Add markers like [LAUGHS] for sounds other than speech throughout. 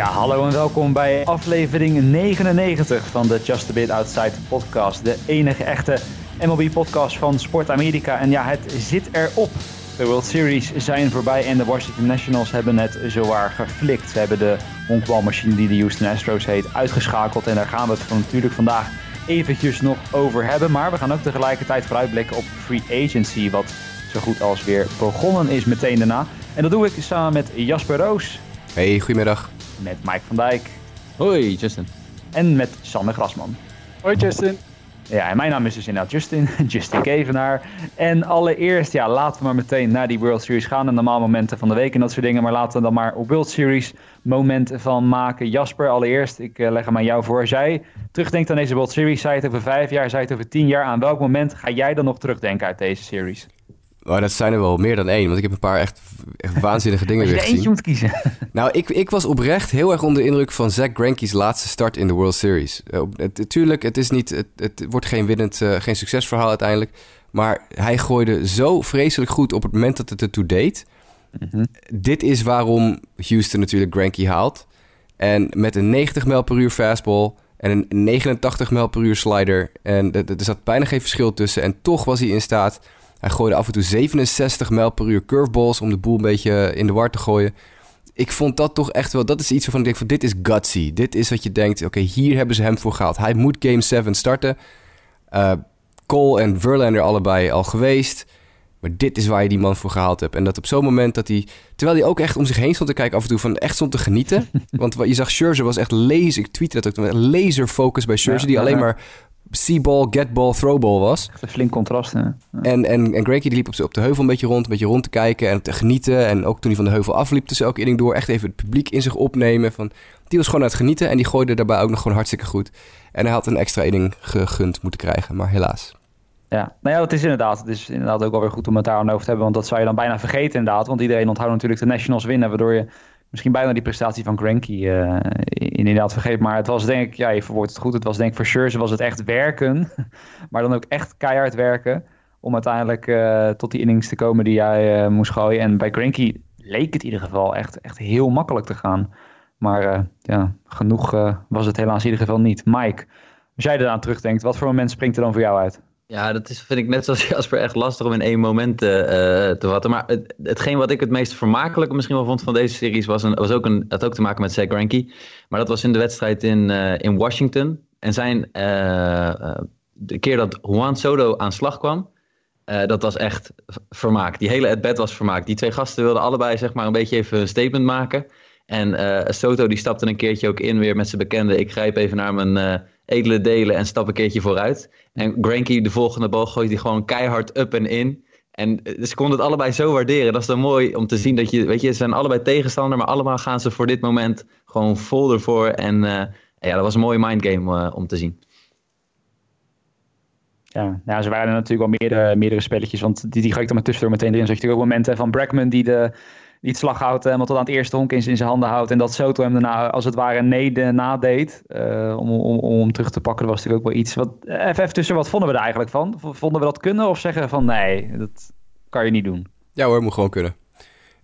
Ja, hallo en welkom bij aflevering 99 van de Just a Bit Outside podcast. De enige echte MLB-podcast van Sport Amerika. En ja, het zit erop. De World Series zijn voorbij en de Washington Nationals hebben het zowaar geflikt. Ze hebben de honkbalmachine die de Houston Astros heet uitgeschakeld. En daar gaan we het natuurlijk vandaag eventjes nog over hebben. Maar we gaan ook tegelijkertijd vooruitblikken op free agency, wat zo goed als weer begonnen is meteen daarna. En dat doe ik samen met Jasper Roos. Hey, goedemiddag. Met Mike van Dijk. Hoi, Justin. En met Sanne Grasman. Hoi Justin. Ja, en mijn naam is dus inderdaad Justin, [LAUGHS] Justin Kevenaar. En allereerst, ja, laten we maar meteen naar die World Series gaan. En normaal momenten van de week en dat soort dingen. Maar laten we dan maar op World Series momenten van maken. Jasper, allereerst, ik uh, leg hem aan jou voor. Als jij terugdenkt aan deze World Series, zei het over vijf jaar, zei het over tien jaar. Aan welk moment ga jij dan nog terugdenken uit deze series? Oh, dat zijn er wel meer dan één, want ik heb een paar echt, echt waanzinnige dingen [LAUGHS] weer er eentje gezien. moet kiezen. [LAUGHS] Nou, ik, ik was oprecht heel erg onder de indruk van Zach Greinke's laatste start in de World Series. Uh, het, tuurlijk, het, is niet, het, het wordt geen winnend, eh, geen succesverhaal uiteindelijk. Maar hij gooide zo vreselijk goed op het moment dat het ertoe deed. Dit is waarom Houston natuurlijk Greinke haalt. En met een 90 mijl per uur fastball en een 89 mijl per uur slider. En er zat bijna geen verschil tussen. En toch was hij in staat. Hij gooide af en toe 67 mijl per uur curveballs om de boel een beetje in de war te gooien. Ik vond dat toch echt wel... Dat is iets waarvan ik denk van dit is gutsy. Dit is wat je denkt, oké, hier hebben ze hem voor gehaald. Hij moet Game 7 starten. Eh, Cole en Verlander allebei al geweest. Maar dit is waar je die man voor gehaald hebt. En dat op zo'n moment dat hij... Terwijl hij ook echt om zich heen stond te kijken af en toe van echt stond te genieten. [LAUGHS] Want wat je zag, Scherzer was echt laser... Ik tweette dat ook, laser focus bij Scherzer. Ja, die alleen maar see-ball, get-ball, throw-ball was. Echt een flink contrast. Hè? Ja. En, en, en Greinke die liep op, z'n- op de heuvel een beetje rond, een beetje rond te kijken en te genieten. En ook toen hij van de heuvel afliep tussen elke inning door, echt even het publiek in zich opnemen. Van, die was gewoon aan het genieten en die gooide daarbij ook nog gewoon hartstikke goed. En hij had een extra inning gegund moeten krijgen, maar helaas. Ja, nou ja, dat is inderdaad. Het is inderdaad ook wel weer goed om het daar aan over te hebben. Want dat zou je dan bijna vergeten inderdaad. Want iedereen onthoudt natuurlijk de Nationals winnen. Waardoor je misschien bijna die prestatie van Greinke eh, inderdaad vergeet. Maar het was denk ik, ja, je verwoordt het goed. Het was denk ik voor Scherzer was het echt werken. [LAUGHS] maar dan ook echt keihard werken. Om uiteindelijk eh, tot die innings te komen die jij eh, moest gooien. En bij Greinke leek het in ieder geval echt, echt heel makkelijk te gaan. Maar ja, genoeg was het helaas in ieder geval niet. Mike, als jij eraan terugdenkt, wat voor moment springt er dan voor jou uit? Ja, dat is, vind ik net zoals [LAUGHS] Jasper echt lastig om in één moment eh, eh, te vatten. Maar het, hetgeen wat ik het meest vermakelijke misschien wel vond van deze series was, een, was ook een, had ook te maken met Zach Greinke. Maar dat was in de wedstrijd in, eh, in Washington. En zijn, de keer dat Juan Soto aan slag kwam, dat was echt vermaak. Die hele at-bat was vermaak. Die twee gasten wilden allebei zeg maar een beetje even een statement maken. En eh, Soto die stapte een keertje ook in weer met zijn bekende... ik grijp even naar mijn eh, edele delen en stap een keertje vooruit. En Granky de volgende bal gooit die gewoon keihard up en in. En eh, ze konden het allebei zo waarderen. Dat is dan mooi om te zien dat je... Weet je, ze zijn allebei tegenstander... maar allemaal gaan ze voor dit moment gewoon vol ervoor. En ja, dat was een mooie mindgame om te zien. Ja, ja, ze waren natuurlijk wel meerdere, meerdere spelletjes. Want die, die ga ik dan maar tussendoor meteen erin. Zag je natuurlijk ook momenten van Bregman die, de, die het slaghout helemaal tot aan het eerste honk in, zijn handen houdt. En dat Soto hem daarna als het ware nee de, nadeed. eh, om, om, om hem terug te pakken. Was natuurlijk ook wel iets. Wat, eh, even, tussen, wat vonden we er eigenlijk van? Vonden we dat kunnen? Of zeggen van nee, dat kan je niet doen? Ja hoor, moet gewoon kunnen.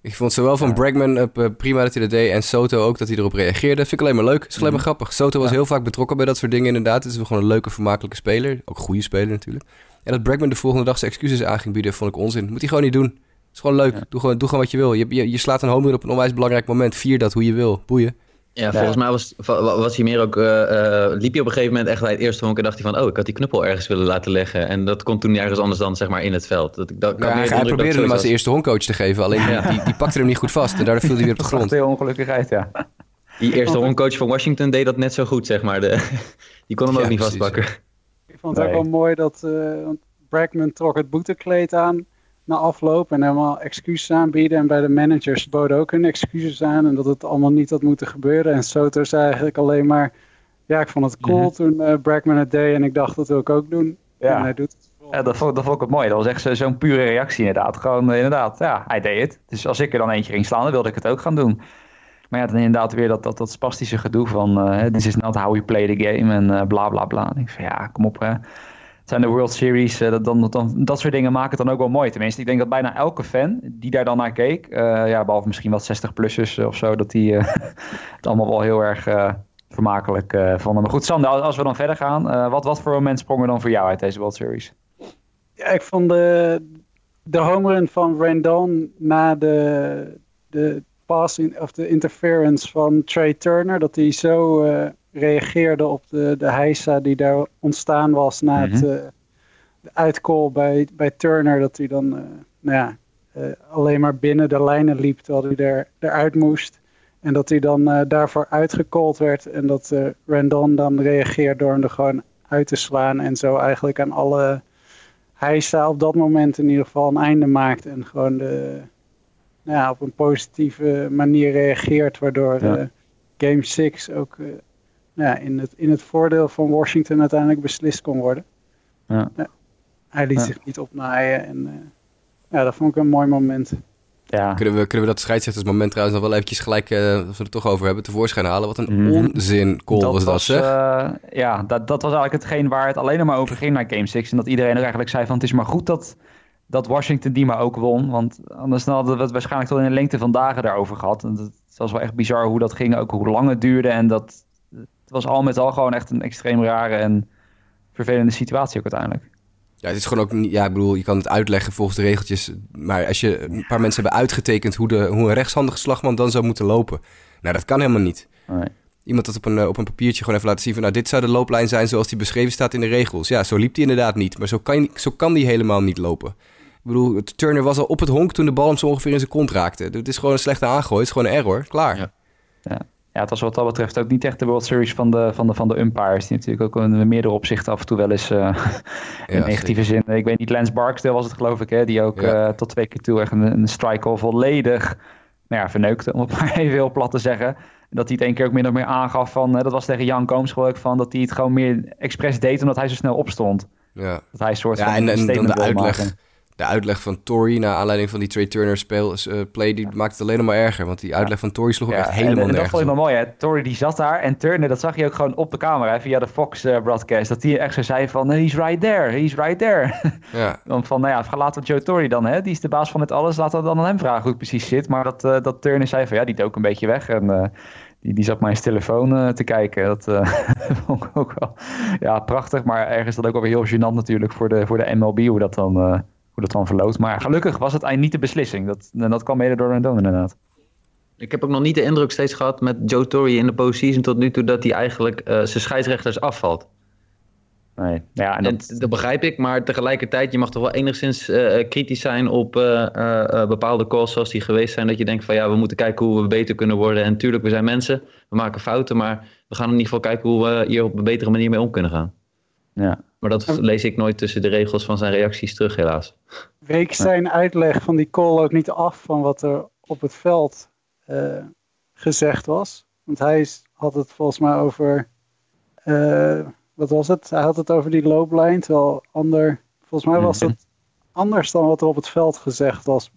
Ik vond zowel van Ja. Bregman eh, prima dat hij dat deed en Soto ook dat hij erop reageerde. Vind ik alleen maar leuk. Is alleen maar grappig. Soto was Ja. heel vaak betrokken bij dat soort dingen inderdaad. Het is gewoon een leuke, vermakelijke speler. Ook een goede speler natuurlijk. En dat Bregman de volgende dag zijn excuses aan ging bieden, vond ik onzin. Moet hij gewoon niet doen. Is gewoon leuk. Ja. Doe, gewoon, doe gewoon wat je wil. Je, je, je slaat een home run op een onwijs belangrijk moment. Vier dat hoe je wil. Boeien. Ja, volgens mij was, wa- was hij meer ook... eh, eh, liep hij op een gegeven moment echt bij het eerste honk... en dacht hij van... oh, ik had die knuppel ergens willen laten leggen. En dat kon toen ergens anders dan zeg maar in het veld. Dat, ik, dat, hij, dat probeerde hem als de eerste honkcoach te geven. Alleen Ja. die, die, die pakte hem niet goed vast. En daardoor viel hij weer op de [LAUGHS] grond. heel ongelukkigheid, ja. was. Die eerste honkcoach van Washington deed dat net zo goed, zeg maar. De, [LAUGHS] die kon hem Ja, ook niet precies, vastpakken. Ik vond het Nee. ook wel mooi dat eh, want Bregman trok het boetekleed aan na afloop en helemaal excuses aanbieden. En bij de managers boden ook hun excuses aan en dat het allemaal niet had moeten gebeuren. En Soto zei eigenlijk alleen maar, ja, ik vond het cool Mhm. toen eh Bregman het deed en ik dacht dat wil ik ook doen. Ja. En hij doet het. Ja, dat vond, dat vond ik het mooi. Dat was echt zo- zo'n pure reactie inderdaad. Gewoon eh, inderdaad, ja, hij deed het. Dus als ik er dan eentje ging slaan, dan wilde ik het ook gaan doen. Maar ja, dan inderdaad weer dat, dat, dat spastische gedoe van... eh this is not how we play the game en eh, bla bla bla. Ik denk van ja, kom op hè. Zijn de World Series, eh, dat, dan, dat soort dingen maken het dan ook wel mooi. Tenminste, ik denk dat bijna elke fan die daar dan naar keek... eh, ja, behalve misschien wat 60-plussers of zo... dat die, eh, [LAUGHS] het allemaal wel heel erg vermakelijk vonden. Maar goed, Sander, als we dan verder gaan. wat, wat voor moment sprongen dan voor jou uit deze World Series? Ja, ik vond de, de home run van Rendon na de, de passing of de interference van Trey Turner, dat hij zo reageerde op de, de heisa die daar ontstaan was na het, uh, de uitcall bij, bij Turner. Dat hij dan uh, nou ja, uh, alleen maar binnen de lijnen liep terwijl hij er, eruit moest. En dat hij dan daarvoor uitgecalled werd. En dat Randon dan reageert door hem er gewoon uit te slaan. En zo eigenlijk aan alle heisa op dat moment in ieder geval een einde maakt. En gewoon de, nou ja, op een positieve manier reageert. Waardoor ja. Game 6 ook ja, in, het, in het voordeel van Washington uiteindelijk beslist kon worden. Ja. hij liet zich niet opnaaien en uh, ja, dat vond ik een mooi moment. Ja. Kunnen, we, kunnen we dat scheidsrechtersmoment trouwens nog wel eventjes gelijk, uh, als we het toch over hebben, tevoorschijn halen? Wat een mm. onzin call dat was dat, zeg. Uh, ja, dat, dat was eigenlijk hetgeen waar het alleen maar over ging naar Game 6. En dat iedereen er eigenlijk zei van het is maar goed dat, dat Washington die maar ook won. Want anders hadden we het waarschijnlijk tot in de lengte van dagen daarover gehad. En het was wel echt bizar hoe dat ging, ook hoe lang het duurde. En dat, het was al met al gewoon echt een extreem rare en vervelende situatie ook uiteindelijk. Ja, het is gewoon ook niet. Ja, ik bedoel, je kan het uitleggen volgens de regeltjes. Maar als je een paar mensen hebben uitgetekend hoe, de, hoe een rechtshandige slagman dan zou moeten lopen. Nou, dat kan helemaal niet. Nee. Iemand dat op een, op een papiertje gewoon even laten zien van... nou, dit zou de looplijn zijn zoals die beschreven staat in de regels. Ja, zo liep die inderdaad niet. Maar zo kan, zo kan die helemaal niet lopen. Ik bedoel, Turner was al op het honk toen de bal hem zo ongeveer in zijn kont raakte. Het is gewoon een slechte aangooi. Het is gewoon een error. Klaar. Ja. ja ja, het was wat dat betreft ook niet echt de World Series van de, van de, van de umpires. Die natuurlijk ook in meerdere opzichten af en toe wel eens [LAUGHS] uh, in negatieve zin. Ik weet niet, Lance Barksdale was het geloof ik, hè, die ook uh, tot twee keer toe echt een, een strike al volledig nou ja, verneukte, om het [LAUGHS] maar even heel plat te zeggen. Dat hij het één keer ook min of meer aangaf van, uh, dat was tegen Jan Kooms geloof ik, van dat hij het gewoon meer expres deed omdat hij zo snel opstond. Ja. Dat hij een soort ja, van en, en dan de uitleg. Maken de uitleg van Tory naar aanleiding van die Trey Turner speel, uh, play, die maakt het alleen nog maar erger. Want die uitleg van Tory sloeg ook echt helemaal en, nergens. Dat vond ik mooi, hè. Tory die zat daar en Turner, dat zag je ook gewoon op de camera via de Fox uh, broadcast. Dat hij echt zo zei van, he's right there, he's right there. Ja. [LAUGHS] dan van, nou ja, laten we Joe Tory dan, hè. Die is de baas van het alles, laten we dan aan hem vragen hoe het precies zit. Maar dat, uh, dat Turner zei van, ja, die dook een beetje weg en... Die, die, zat maar in zijn telefoon te kijken. Dat [LAUGHS] vond ik ook wel ja, prachtig. Maar ergens dat ook wel weer heel gênant natuurlijk voor de, voor de MLB. Hoe dat dan, hoe dat dan verloopt. Maar gelukkig was het eigenlijk niet de beslissing. Dat, dat kwam mede door Rendon inderdaad. Ik heb ook nog niet de indruk steeds gehad met Joe Torre in de postseason tot nu toe dat hij eigenlijk uh, zijn scheidsrechters afvalt. Nee, ja, en dat... dat... begrijp ik, maar tegelijkertijd, je mag toch wel enigszins uh, kritisch zijn op uh, bepaalde calls zoals die geweest zijn. Dat je denkt van ja, we moeten kijken hoe we beter kunnen worden. En natuurlijk, we zijn mensen, we maken fouten, maar we gaan in ieder geval kijken hoe we hier op een betere manier mee om kunnen gaan. Ja. Maar dat lees ik nooit tussen de regels van zijn reacties terug, helaas. Week zijn uitleg van die call ook niet af van wat er op het veld uh, gezegd was. Want hij had het volgens mij over. Uh, wat was het? Hij had het over die looplijn. Terwijl ander. Volgens mij was het anders dan wat er op het veld gezegd was.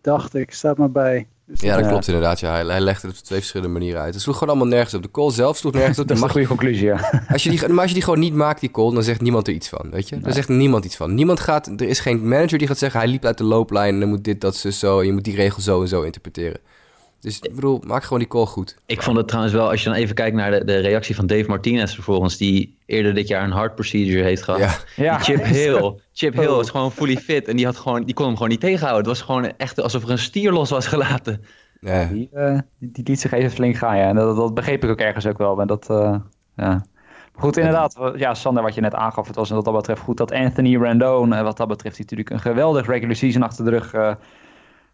Dacht ik, staat maar bij. Dus ja, dat klopt inderdaad. Ja. Hij, hij legde het op twee verschillende manieren uit. Het sloeg gewoon allemaal nergens op. De call zelf sloeg nergens op. dat is een goede conclusie, ja. [LAUGHS] Als je die, maar als je die gewoon niet maakt, die call, dan zegt niemand er iets van, weet je? Nee. zegt niemand iets van. Niemand gaat, er is geen manager die gaat zeggen, hij liep uit de looplijn en dan moet dit, dat, zo, zo. En je moet die regel zo en zo interpreteren. Dus ik bedoel, maak gewoon die call goed. Ik vond het trouwens wel, als je dan even kijkt naar de, de reactie van Dave Martinez vervolgens, die eerder dit jaar een heart procedure heeft gehad. Ja. Chip Hill, Chip Hill is gewoon fully fit en die, had gewoon, die kon hem gewoon niet tegenhouden. Het was gewoon echt alsof er een stier los was gelaten. Ja. Die, uh, die, die, liet zich even flink gaan, ja. En dat, dat begreep ik ook ergens ook wel. Maar dat, uh, ja. Goed, inderdaad. Ja, Sander, wat je net aangaf, het was wat dat betreft goed dat Anthony Randone, wat dat betreft, natuurlijk een geweldig regular season achter de rug uh,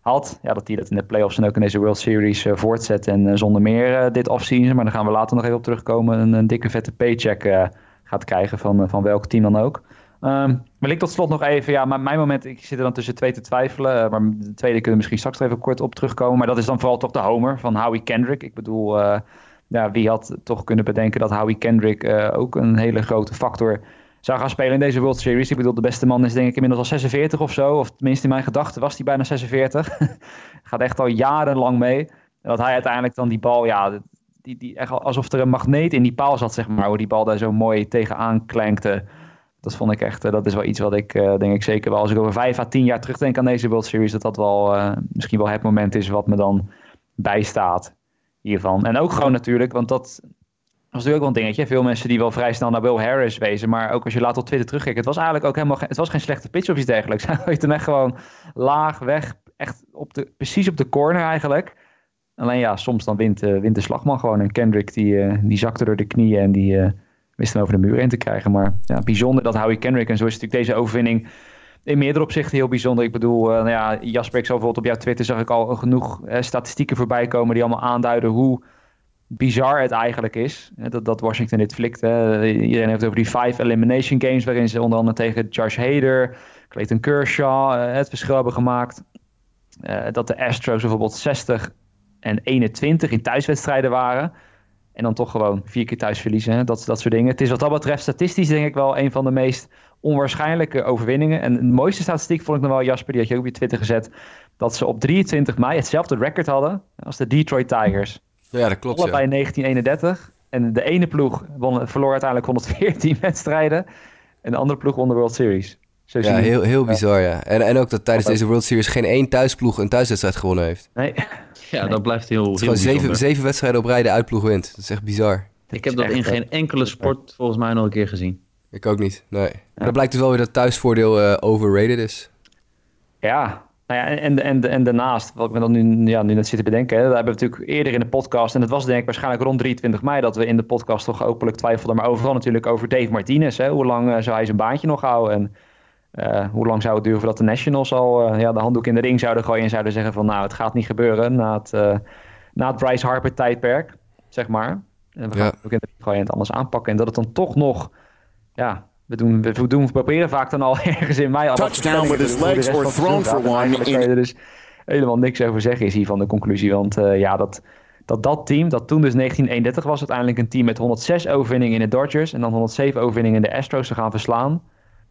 had. Ja, dat hij dat in de playoffs en ook in deze World Series voortzet en zonder meer dit offseason. Maar daar gaan we later nog even op terugkomen. Een, dikke vette paycheck gaat krijgen van, van welk team dan ook. Um, wil ik tot slot nog even, ja, maar mijn moment, ik zit er dan tussen twee te twijfelen. Maar de tweede kunnen we misschien straks even kort op terugkomen. Maar dat is dan vooral toch de homer van Howie Kendrick. Ik bedoel, ja, wie had toch kunnen bedenken dat Howie Kendrick ook een hele grote factor zou gaan spelen in deze World Series. Ik bedoel, de beste man is denk ik inmiddels al 46 of zo. Of tenminste in mijn gedachten was hij bijna 46. [LAUGHS] Gaat echt al jarenlang mee. En dat hij uiteindelijk dan die bal, ja, die, die, echt alsof er een magneet in die paal zat, zeg maar. Hoe die bal daar zo mooi tegenaan klankte dat vond ik echt, eh, dat is wel iets wat ik eh, denk ik zeker wel, als ik over vijf à tien jaar terugdenk aan deze World Series, dat dat wel eh, misschien wel het moment is wat me dan bijstaat. hiervan. En ook gewoon natuurlijk, want dat was natuurlijk ook wel een dingetje. Veel mensen die wel vrij snel naar Will Harris wezen. Maar ook als je later op Twitter terugkijkt. Het was eigenlijk ook helemaal geen, het was geen slechte pitch of iets dergelijks. Hij gooit hem echt gewoon laag weg. Echt op de, precies op de corner eigenlijk. Alleen ja, soms dan wint, uh, wint de slagman gewoon. En Kendrick die, uh, die zakte door de knieën en die uh, wist hem over de muur in te krijgen. Maar ja, bijzonder dat Howie Kendrick. En zo is natuurlijk deze overwinning in meerdere opzichten heel bijzonder. Ik bedoel, nou ja, Jasper, ik zag bijvoorbeeld op jouw Twitter zag ik al genoeg statistieken voorbij komen die allemaal aanduiden hoe bizar het eigenlijk is. Dat, dat Washington dit flikt. Hè. Iedereen heeft over die five elimination games... waarin ze onder andere tegen Josh Hader, Clayton Kershaw uh, het verschil hebben gemaakt. Uh, dat de Astros bijvoorbeeld 60 en 21 in thuiswedstrijden waren... en dan toch gewoon vier keer thuis verliezen. Dat, dat soort dingen. Het is wat dat betreft statistisch denk ik wel... een van de meest onwaarschijnlijke overwinningen. En de mooiste statistiek vond ik nog wel, Jasper... die had je ook op je Twitter gezet... dat ze op 23 mei hetzelfde record hadden als de Detroit Tigers... Ja, dat klopt. Allebei ja. 1931. En de ene ploeg won, verloor uiteindelijk 114 [LAUGHS] wedstrijden. En de andere ploeg won de World Series. Zo ja, heel, heel bizar, ja. En, en ook dat tijdens deze World Series geen één thuisploeg een thuiswedstrijd gewonnen heeft. Nee. Ja, dat blijft heel, heel gewoon zeven, zeven wedstrijden op rij de uitploeg wint. Dat is echt bizar. Ik heb dat in geen enkele sport volgens mij nog een keer gezien. Ik ook niet, nee. Ja. Dat blijkt dus wel weer dat thuisvoordeel uh, overrated is. Ja, nou ja, en, en, en daarnaast, wat ik me dan nu, ja, nu net zit te bedenken, hè, daar hebben we natuurlijk eerder in de podcast, en dat was denk ik waarschijnlijk rond 23 mei, dat we in de podcast toch openlijk twijfelden, maar overal natuurlijk over Dave Martinez. Hè, hoe lang uh, zou hij zijn baantje nog houden? En uh, hoe lang zou het duren voordat de Nationals al uh, ja, de handdoek in de ring zouden gooien en zouden zeggen van nou, het gaat niet gebeuren na het, na het Bryce Harper tijdperk, zeg maar. En we gaan ja. ook in de ring gooien en het anders aanpakken. En dat het dan toch nog, ja, we doen, we, doen, we proberen vaak dan al [LAUGHS] ergens in mei... Touchdown with his legs or thrown for one. In... kan je er dus helemaal niks over zeggen is hier van de conclusie. Want uh, ja, dat, dat dat team, dat toen dus 1931 was, uiteindelijk een team met 106 overwinningen in de Dodgers... en dan 107 overwinningen in de Astros te gaan verslaan...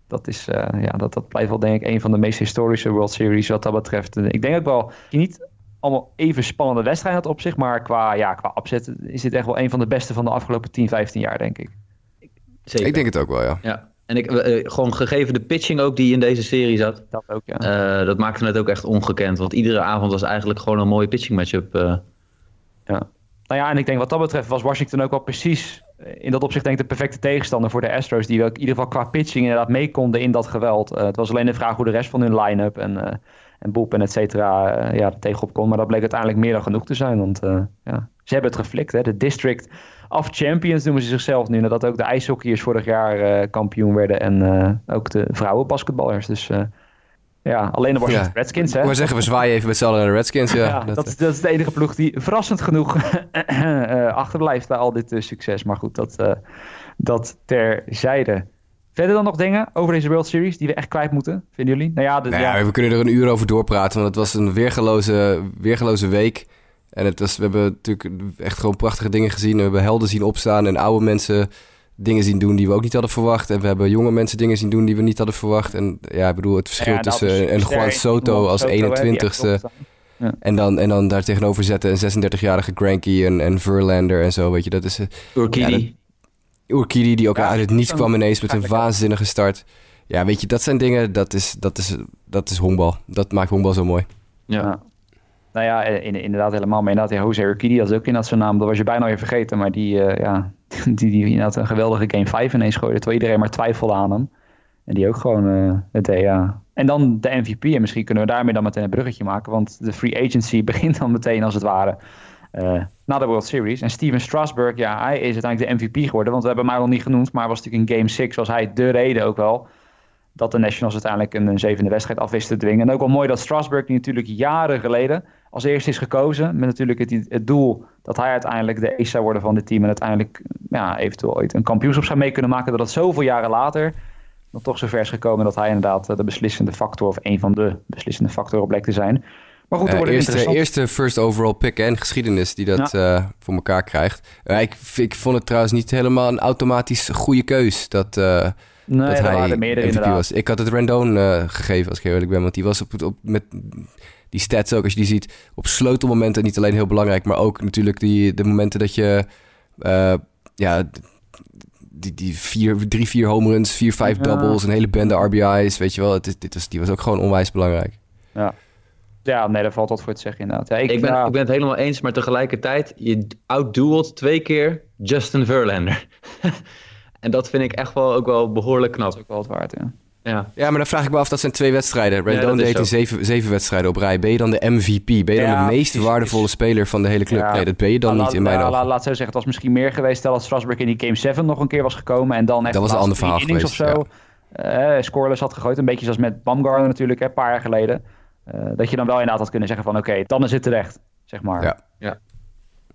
Dat, is, uh, ja, dat, dat blijft wel denk ik een van de meest historische World Series wat dat betreft. Ik denk ook wel, je niet allemaal even spannende wedstrijden had op zich... maar qua, ja, qua opzet is dit echt wel een van de beste van de afgelopen 10, 15 jaar, denk ik. Zeker. Ik denk het ook wel, ja. Ja, en ik, uh, gewoon gegeven de pitching ook die in deze serie zat. Dat ook, ja. Uh, dat maakte het ook echt ongekend. Want iedere avond was eigenlijk gewoon een mooie pitching matchup. Uh. Ja. Nou ja, en ik denk wat dat betreft was Washington ook wel precies... in dat opzicht denk ik de perfecte tegenstander voor de Astros... die ook in ieder geval qua pitching inderdaad mee konden in dat geweld. het was alleen de vraag hoe de rest van hun line-up en, en bullpen et cetera... ja, tegenop kon. Maar dat bleek uiteindelijk meer dan genoeg te zijn. Want ja, ze hebben het geflikt, hè. De district of champions noemen ze zichzelf nu. Nadat ook de ijshockeyers vorig jaar uh, kampioen werden. En uh, ook de vrouwenbasketballers. Dus uh, ja, alleen de Washington ja. Redskins. Hè? Ik wil zeggen, we zwaaien even met z'n allen de Redskins. Ja, [LAUGHS] ja dat, dat, is, dat, is de enige ploeg die verrassend genoeg [LAUGHS] achterblijft bij al dit succes. Maar goed, dat, dat terzijde. Verder dan nog dingen over deze World Series die we echt kwijt moeten, vinden jullie? Nou ja, de, nou ja, we kunnen er een uur over doorpraten, want het was een weergeloze, weergeloze week. En het was, we hebben natuurlijk echt gewoon prachtige dingen gezien. We hebben helden zien opstaan en oude mensen dingen zien doen die we ook niet hadden verwacht. En we hebben jonge mensen dingen zien doen die we niet hadden verwacht. En ja, ik bedoel, het verschil ja, tussen een Juan Soto als 21ste... Ja. En, dan, en dan daar tegenover zetten een 36-jarige Granky en, en Verlander en zo, weet je. Dat is... Urquidy. Ja, Urquidy, die ook ja, uit het niets kwam ineens met een waanzinnige start. Ja, weet je, dat zijn dingen, dat is, dat is, dat is honkbal. Dat maakt honkbal zo mooi. Ja. Nou ja, in, inderdaad helemaal. Maar inderdaad, Jose dat is ook inderdaad zijn naam. Dat was je bijna weer vergeten. Maar die, uh, ja, [LAUGHS] die, die inderdaad een geweldige Game 5 ineens gooide. Terwijl iedereen maar twijfelde aan hem. En die ook gewoon uh, het deed, ja. En dan de MVP. En misschien kunnen we daarmee dan meteen een bruggetje maken. Want de free agency [LAUGHS] begint dan meteen als het ware na de World Series. En Steven Strasburg, ja, hij is uiteindelijk de MVP geworden. Want we hebben hem nog niet genoemd. Maar was natuurlijk in Game 6 was hij de reden ook wel dat de Nationals uiteindelijk een, zevende wedstrijd af wisten te dwingen. En ook wel mooi dat Strasburg, die natuurlijk jaren geleden als eerste is gekozen. Met natuurlijk het, het doel dat hij uiteindelijk de ace zou worden van dit team. En uiteindelijk ja, eventueel ooit een kampioenschap zou mee kunnen maken. Dat het zoveel jaren later nog toch zover is gekomen dat hij inderdaad de beslissende factor, of een van de beslissende factoren bleek te zijn. Maar goed, uh, eerste, eerste first overall pick en geschiedenis die dat ja. uh, voor elkaar krijgt. Uh, ik, ik vond het trouwens niet helemaal een automatisch goede keus dat, nee, dat hij MVP was. Ik had het Rendon gegeven als ik eerlijk ben, want die was op, op, met die stats ook, als je die ziet, op sleutelmomenten niet alleen heel belangrijk, maar ook natuurlijk die, de momenten dat je, uh, ja, die, die vier, drie, vier home runs, vier, vijf ja. doubles, een hele bende RBI's, weet je wel. Het, dit was, die was ook gewoon onwijs belangrijk. Ja. Ja, nee, daar valt wat voor te zeggen inderdaad. Ja, ik, Ik ben, ik ben het helemaal eens, maar tegelijkertijd, je outduelt twee keer Justin Verlander. [LAUGHS] en dat vind ik echt wel ook wel behoorlijk dat is knap. ook wel wat waard, ja. Ja. Ja, maar dan vraag ik me af, dat zijn twee wedstrijden. Rendon deed in zeven, zeven wedstrijden op rij. Ben je dan de MVP? Ben je dan de meest precies. waardevolle speler van de hele club? Ja. Nee, dat ben je dan Nou, niet in mijn ogen. laat, laat zo zeggen, het was misschien meer geweest stel dat Strasburg in die Game 7 nog een keer was gekomen en dan echt Dat was de een ander verhaal of zo eh, scoreless had gegooid. Een beetje zoals met Bamgarner natuurlijk, hè, een paar jaar geleden. Eh, dat je dan wel inderdaad had kunnen zeggen van oké, dan is het terecht, zeg maar. Ja. Ja.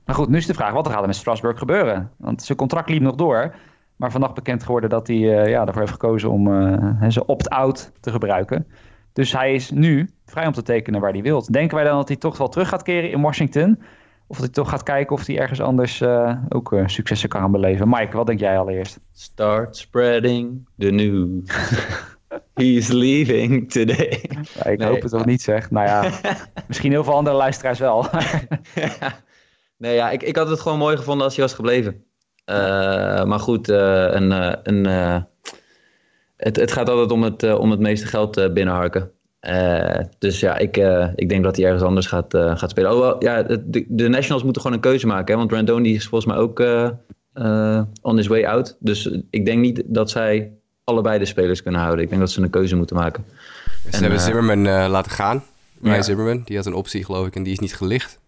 Maar goed, nu is de vraag, wat gaat er met Strasburg gebeuren? Want zijn contract liep nog door, maar vannacht bekend geworden dat hij eh, ja, ervoor heeft gekozen om eh, zijn opt-out te gebruiken. Dus hij is nu vrij om te tekenen waar hij wil. Denken wij dan dat hij toch wel terug gaat keren in Washington? Of dat hij toch gaat kijken of hij ergens anders eh, ook successen kan gaan beleven? Mike, wat denk jij allereerst? Start spreading the news. [LAUGHS] He's leaving today. Ja, ik Nee. hoop het toch niet, zeg. Nou ja, [LAUGHS] misschien heel veel andere luisteraars wel. [LAUGHS] nee, ja, ik, ik had het gewoon mooi gevonden als hij was gebleven. Eh, maar goed, eh, een, eh, een, eh, het, het gaat altijd om het, om het meeste geld binnenharken. Eh, dus ja, ik, eh, ik denk dat hij ergens anders gaat, eh, gaat spelen. Oh, wel, ja, de, de Nationals moeten gewoon een keuze maken. Hè? Want Randon die is volgens mij ook on his way out. Dus ik denk niet dat zij allebei de spelers kunnen houden. Ik denk dat ze een keuze moeten maken. Ze En, hebben Zimmerman laten gaan. Ryan Ja. Zimmerman, die had een optie geloof ik en die is niet gelicht.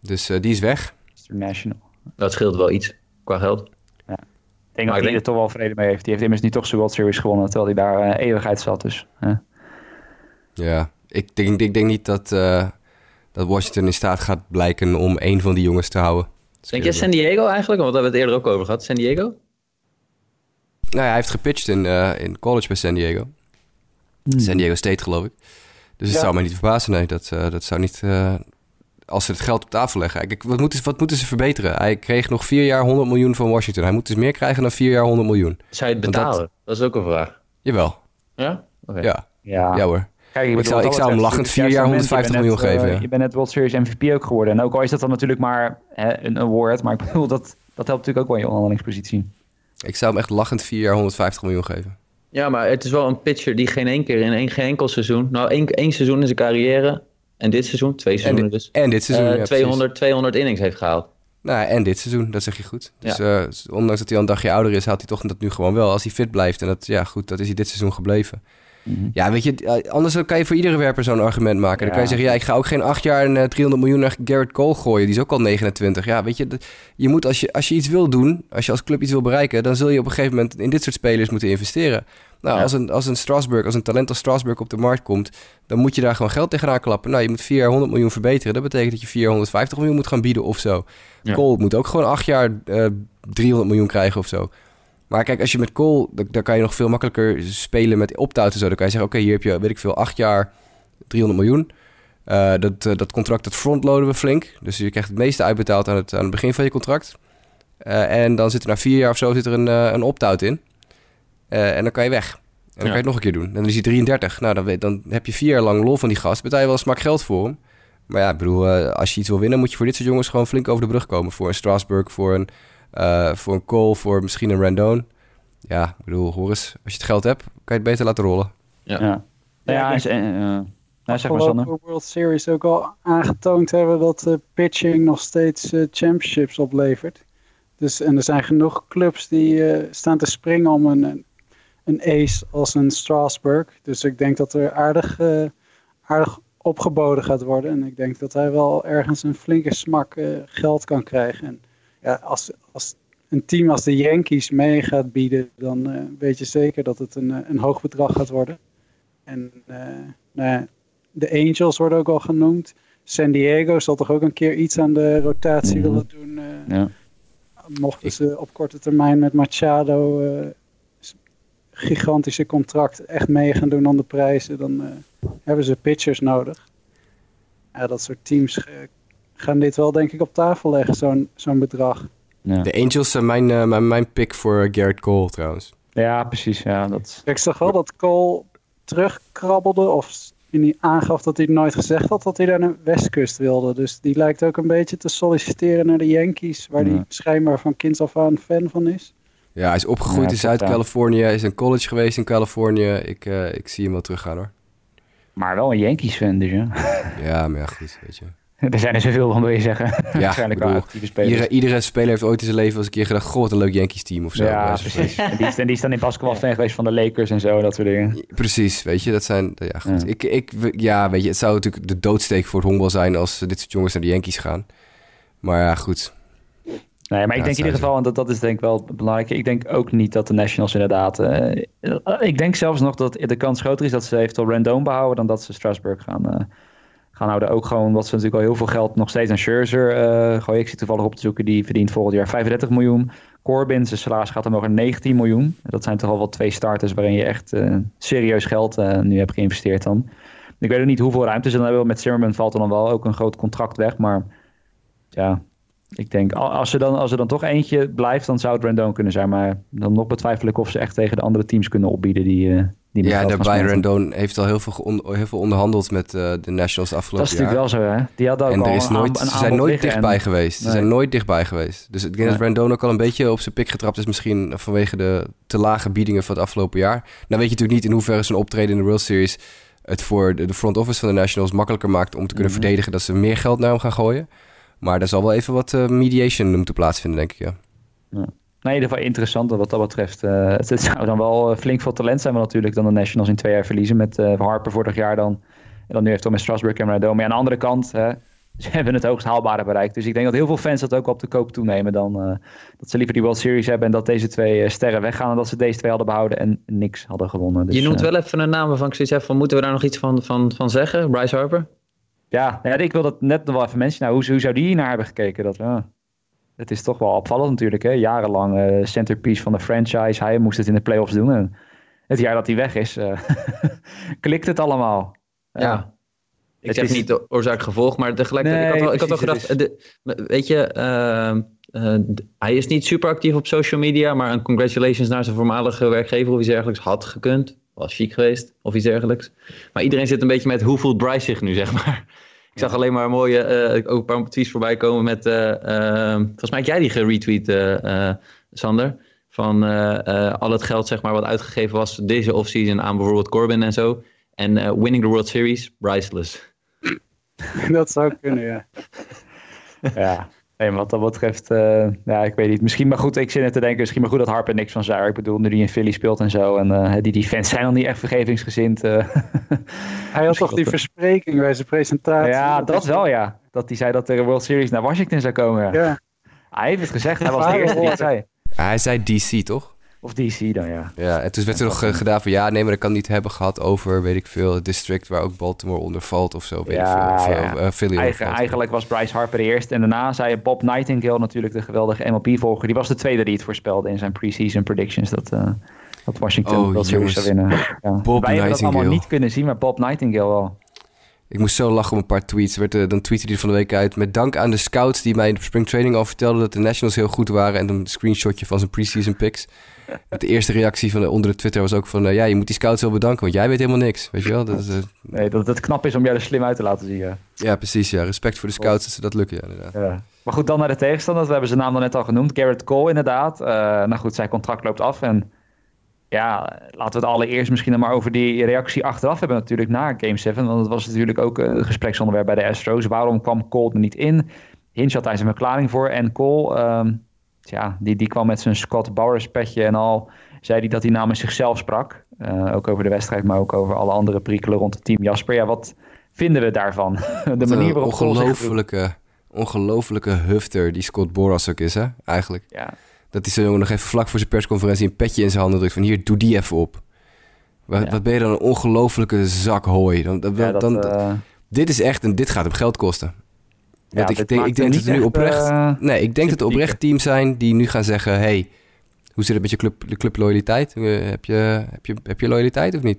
Dus eh, die is weg. International. Dat scheelt wel iets qua geld. Ik denk Maar dat hij denk- er toch wel vrede mee heeft. Die heeft immers nu toch zijn World Series gewonnen, terwijl hij daar eh, eeuwigheid zat. Dus. Ja, ik denk, ik denk niet dat, eh, dat Washington in staat gaat blijken om één van die jongens te houden. Denk jij San Diego eigenlijk? Want daar hebben we het eerder ook over gehad. San Diego? Nou ja, hij heeft gepitcht in, eh, in college bij San Diego. San Diego State, geloof ik. Dus het Ja. zou mij niet verbazen, nee. Dat, eh, dat zou niet... eh, als ze het geld op tafel leggen. Kijk, wat moeten, ze- wat moeten ze verbeteren? Hij kreeg nog vier jaar 100 miljoen van Washington. Hij moet dus meer krijgen dan vier jaar 100 miljoen. Zou je het dat- betalen? Dat... is ook een vraag. Jawel, Ja? Oké. ja. ja. Ja hoor. Kijk, Ik bedoel, zou- ik zou hem lachend vier jaar het moment, 150 je bent miljoen net, geven, eh, ja. Je bent net World Series MVP ook geworden. En ook al is dat dan natuurlijk maar hè, een award. Maar ik bedoel, dat, dat helpt natuurlijk ook wel in je onderhandelingspositie. Ik zou hem echt lachend vier jaar 150 miljoen geven. Ja, maar het is wel een pitcher die geen één keer in één, geen enkel seizoen... Nou, één, één seizoen in zijn carrière. En dit seizoen, twee En, seizoenen dit- dus. en dit seizoen, eh, ja, precies. 200, 200 innings heeft gehaald. Nou, en dit seizoen, dat zeg je goed. Dus eh, ondanks dat hij al een dagje ouder is, haalt hij toch dat nu gewoon wel. Als hij fit blijft. En dat, ja, goed, dat is hij dit seizoen gebleven. Ja, weet je, eh, anders kan je voor iedere werper zo'n argument maken. Dan kan je zeggen, ja, ik ga ook geen acht jaar en eh, 300 miljoen naar Garrett Cole gooien. Die is ook al 29. Ja, weet je, je moet als je, als je iets wil doen, als je als club iets wil bereiken, dan zul je op een gegeven moment in dit soort spelers moeten investeren. Nou, Ja. als, een, als een Strasburg, als een talent als Strasburg op de markt komt, dan moet je daar gewoon geld tegenaan klappen. Nou, je moet vier jaar 100 miljoen verbeteren. Dat betekent dat je 450 miljoen moet gaan bieden of zo. Ja. Cole moet ook gewoon acht jaar eh 300 miljoen krijgen of zo. Maar kijk, als je met Cole, dan, dan kan je nog veel makkelijker spelen met opt-out en zo. Dan kan je zeggen, oké, hier heb je, weet ik veel, acht jaar 300 miljoen. Eh, dat, eh, dat contract, dat frontloaden we flink. Dus je krijgt het meeste uitbetaald aan het, aan het begin van je contract. Eh, en dan zit er na vier jaar of zo zit er een, eh, een opt-out in. Eh, en dan kan je weg. En dan kan je het nog een keer doen. En dan is hij 33. Nou, dan, dan heb je vier jaar lang lol van die gast. Betaal je wel een smak geld voor hem. Maar ja, ik bedoel, eh, als je iets wil winnen... moet je voor dit soort jongens gewoon flink over de brug komen. Voor een Strasburg, voor een, eh, voor een Cole, voor misschien een Randone. Ja, ik bedoel, hoor eens. Als je het geld hebt, kan je het beter laten rollen. Ja. Ja, ja, eh, eh, nou, zeg maar Sander. World Series ook al aangetoond hebben dat eh, pitching nog steeds eh, championships oplevert. Dus, en er zijn genoeg clubs die eh, staan te springen om een, een, ace als een Strasburg. Dus ik denk dat er aardig, eh, aardig opgeboden gaat worden. En ik denk dat hij wel ergens een flinke smak eh, geld kan krijgen. En ja, als, als een team als de Yankees mee gaat bieden, dan eh, weet je zeker dat het een, een hoog bedrag gaat worden. En nou ja, de Angels worden ook al genoemd. San Diego zal toch ook een keer iets aan de rotatie Mhm. willen doen. Ja. mochten ze op korte termijn met Machado gigantische contract echt mee gaan doen aan de prijzen, dan eh, hebben ze pitchers nodig. Ja, dat soort teams eh, gaan dit wel denk ik op tafel leggen, zo'n zo'n bedrag. Ja. De Angels zijn mijn, eh, mijn, mijn pick voor Garrett Cole trouwens. ja, precies. Ja, dat... Ik zag wel dat Cole terugkrabbelde of in die aangaf dat hij nooit gezegd had dat hij naar de westkust wilde. Dus die lijkt ook een beetje te solliciteren naar de Yankees, waar hij Ja. schijnbaar van kinds af aan fan van is. Ja, hij is opgegroeid in. Zuid-Californië. Is in college geweest in Californië. Ik, eh, ik zie hem wel teruggaan hoor. Maar wel een Yankees-fan dus, ja. [LAUGHS] Ja, maar ja, goed, weet je. er zijn er zoveel van, wil je zeggen. Ja, [LAUGHS] Waarschijnlijk wel bedoel, actieve spelers. Iedere, iedere speler heeft ooit in zijn leven eens een keer gedacht... Goh, wat een leuk Yankees team of zo. ja, precies. En die, is- en die is dan in basketbal fan geweest van de Lakers en zo, dat soort dingen. Precies, weet je, dat zijn... Ja, goed. Ja. Ik, ik, ja, weet je, het zou natuurlijk de doodsteek voor het honkbal zijn... als dit soort jongens naar de Yankees gaan. Maar ja, goed. Nee, maar ik Ja, denk in ieder geval, en dat, dat is denk ik wel belangrijk. Ik denk ook niet dat de Nationals inderdaad. eh, ik denk zelfs nog dat de kans groter is dat ze eventueel Rendon behouden dan dat ze Strasburg gaan, eh, gaan houden. Ook gewoon omdat ze natuurlijk al heel veel geld nog steeds aan Scherzer gooien. Ik zit toevallig op te zoeken, die verdient volgend jaar 35 miljoen. Corbin, zijn salaris gaat omhoog naar 19 miljoen. Dat zijn toch al wel twee starters waarin je echt serieus geld nu hebt geïnvesteerd dan. Ik weet ook niet hoeveel ruimte ze dan hebben. Met Zimmerman valt er dan wel ook een groot contract weg. Maar ja, ik denk, al- als er, dan, als er dan toch eentje blijft, dan zou het Rendon kunnen zijn. Maar dan nog betwijfel ik of ze echt tegen de andere teams kunnen opbieden die, eh die Ja, daarbij. Rendon heeft al heel veel, heel veel onderhandeld met eh, de Nationals de Dat afgelopen is natuurlijk jaar. wel zo, hè? Die hadden ook En al er is een, nooit, een ze zijn nooit dichtbij en- geweest. Ze Nee. zijn nooit dichtbij geweest. Dus ik denk dat. Rendon ook al een beetje op zijn pik getrapt is. Misschien vanwege de te lage biedingen van het afgelopen jaar. Nou weet je natuurlijk niet in hoeverre zijn optreden in de World Series... het voor de, de front office van de Nationals makkelijker maakt... om te kunnen Mhm. verdedigen dat ze meer geld naar hem gaan gooien. Maar daar zal wel even wat eh, mediation moeten plaatsvinden, denk ik, ja. Nee, in ieder geval interessant wat dat betreft. Eh, het, het zou dan wel eh, flink veel talent zijn, maar natuurlijk dan de Nationals in twee jaar verliezen met Harper vorig jaar dan. En dan nu heeft met Strasburg en Rendon. Maar aan de andere kant, hè, [LAUGHS] ze hebben het hoogst haalbare bereikt. Dus ik denk dat heel veel fans dat ook op de koop toenemen dan eh, dat ze liever die World Series hebben en dat deze twee sterren weggaan en dat ze deze twee hadden behouden en niks hadden gewonnen. Dus, je noemt wel even een naam waarvan ik zoiets heb van, moeten we daar nog iets van, van, van zeggen? Bryce Harper? Ja, nou ja, ik wil dat net nog wel even mensen. Nou, hoe, hoe zou die hier naar hebben gekeken? Dat, ja, het is toch wel opvallend natuurlijk. Hè? Jarenlang eh, centerpiece van de franchise. Hij moest het in de playoffs doen. En het jaar dat hij weg is, eh, [LAUGHS] klikt het allemaal. Ja. Ik Het zeg is- niet de oorzaak gevolg, maar tegelijkertijd, ik had wel, ik had wel gedacht, de, weet je, ehm, eh, hij is niet super actief op social media, maar een congratulations naar zijn voormalige werkgever of iets dergelijks had gekund. Was chic geweest, of iets dergelijks. Maar iedereen zit een beetje met hoe voelt Bryce zich nu, zeg maar. Ik zag alleen maar mooie, eh, ook een paar tweets voorbij komen met, eh, volgens mij had jij die geretweet, eh, eh, Sander. Van eh, eh, al het geld zeg maar, wat uitgegeven was deze offseason aan bijvoorbeeld Corbin en zo. En eh, winning the World Series, priceless. [LAUGHS] dat zou kunnen, ja. Ja, nee, wat dat betreft, eh, ja, ik weet niet. Misschien maar goed, ik zit net te denken, misschien maar goed dat Harper niks van zei. Ik bedoel, nu die in Philly speelt en zo. En eh, die, die fans zijn al niet echt vergevingsgezind. eh. [LAUGHS] Hij had toch die verspreking bij zijn presentatie. ja, dat wel, ja. Dat hij zei dat er een World Series naar Washington zou komen. Ja. Ja, Hij heeft het gezegd, hij was de eerste die het zei. Hij zei DC, toch? Of DC dan, ja. Ja, en toen werd er nog eh, gedaan van... ja, nee, maar dat kan niet hebben gehad over, weet ik veel... het district waar ook Baltimore onder valt of zo. Weet ik veel. Ja, Of, ja. eh, eh, Eigen, eigenlijk was Bryce Harper de eerste. En daarna zei Bob Nightingale natuurlijk, de geweldige MLB-volger. Die was de tweede die het voorspelde in zijn preseason predictions. Dat, dat Washington Oh, World Series zou winnen. Ja. Bob Wij hebben dat allemaal niet kunnen zien, maar Bob Nightingale wel. Ik moest zo lachen om een paar tweets. Werd, eh, dan tweette hij van de week uit... met dank aan de scouts die mij in de spring training al vertelden... dat de Nationals heel goed waren. En dan een screenshotje van zijn preseason picks. [LAUGHS] De eerste reactie van de, onder de Twitter was ook van... eh, ja, je moet die scouts wel bedanken, want jij weet helemaal niks. Weet je wel? Dat is, eh, Nee, dat het knap is om jou er slim uit te laten zien. Ja. ja, precies. Ja. Respect voor de scouts dat ze dat lukken, ja, inderdaad. Ja. Maar goed, dan naar de tegenstanders. We hebben zijn naam dan net al genoemd. Garrett Cole inderdaad. Nou goed, zijn contract loopt af. En ja, laten we het allereerst misschien dan maar over die reactie achteraf hebben natuurlijk na Game 7. Want het was natuurlijk ook een gespreksonderwerp bij de Astros. Waarom kwam Cole er niet in? Hinch had daar zijn verklaring voor. En Cole, ehm, ja, die, die kwam met zijn Scott Bowers petje en al. Zei hij dat hij namens zichzelf sprak. Eh, ook over de wedstrijd, maar ook over alle andere perikelen rond het team Jasper. Ja, wat vinden we daarvan? [LAUGHS] De manier waarop Cole ongelofelijke, ongelofelijke hufter die Scott Boras ook is, hè? Eigenlijk. Ja, Dat hij zo jongen nog even vlak voor zijn persconferentie een petje in zijn handen drukt van hier, doe die even op. Wat, Ja. wat ben je dan een ongelofelijke zak hooi. Dan, dan, ja, dat, dan, eh, dit is echt, en dit gaat hem geld kosten. Ja, ik, denk, ik denk dat er nu oprecht... echt, eh, nee, ik denk dat er oprecht teams zijn die nu gaan zeggen... hey, hoe zit het met je club, de clubloyaliteit? Eh, heb, je, heb, je, heb je loyaliteit of niet?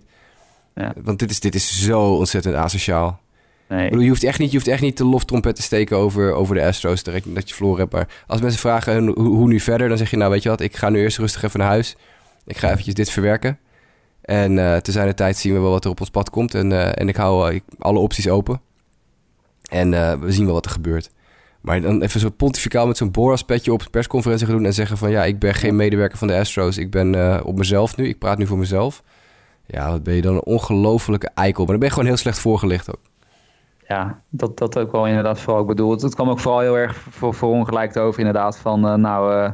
Ja. Want dit is, dit is zo ontzettend asociaal. Nee. Ik bedoel, je, hoeft echt niet, je hoeft echt niet de loftrompet te steken over, over de Astros. direct Dat je verloren hebt. Maar als mensen vragen hoe, hoe nu verder, dan zeg je... nou, weet je wat, ik ga nu eerst rustig even naar huis. Ik ga eventjes dit verwerken. En eh te zijn de tijd zien we wel wat er op ons pad komt. En, eh, en ik hou eh, ik- alle opties open. En we zien wel wat er gebeurt. Maar dan even zo pontificaal met zo'n Boras-petje op een persconferentie gaan doen... en zeggen van ja, ik ben geen medewerker van de Astros. Ik ben op mezelf nu. Ik praat nu voor mezelf. Ja, wat ben je dan een ongelofelijke eikel. Maar dan ben je gewoon heel slecht voorgelicht ook. Ja, dat, dat ook wel inderdaad vooral. Ik bedoel, het, kwam ook vooral heel erg voor, voor ongelijk over inderdaad. Van uh, nou, uh,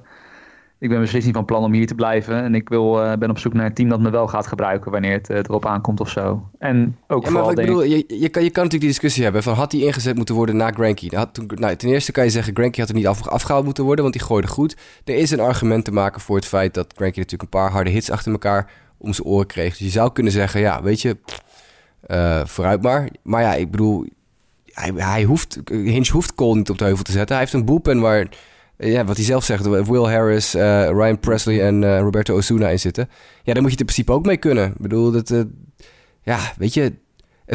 ik ben beslist niet van plan om hier te blijven. En ik wil, uh, ben op zoek naar een team dat me wel gaat gebruiken wanneer het erop aankomt of zo. En ook ja, maar vooral ik bedoel, je, je, kan, je kan natuurlijk die discussie hebben van had hij ingezet moeten worden na Granky? Nou, ten eerste kan je zeggen Granky had er niet af, afgehaald moeten worden, want die gooide goed. Er is een argument te maken voor het feit dat Granky natuurlijk een paar harde hits achter elkaar om zijn oren kreeg. Dus je zou kunnen zeggen, ja, weet je, vooruit maar. Maar ja, ik bedoel, hij, hij hoeft, Hinch hoeft Cole niet op de heuvel te zetten. Hij heeft een boelpen waar, ja, wat hij zelf zegt, Will Harris, uh, Ryan Presley en uh, Roberto Osuna in zitten. Ja, daar moet je het in principe ook mee kunnen. Ik bedoel, dat, uh, ja, weet je,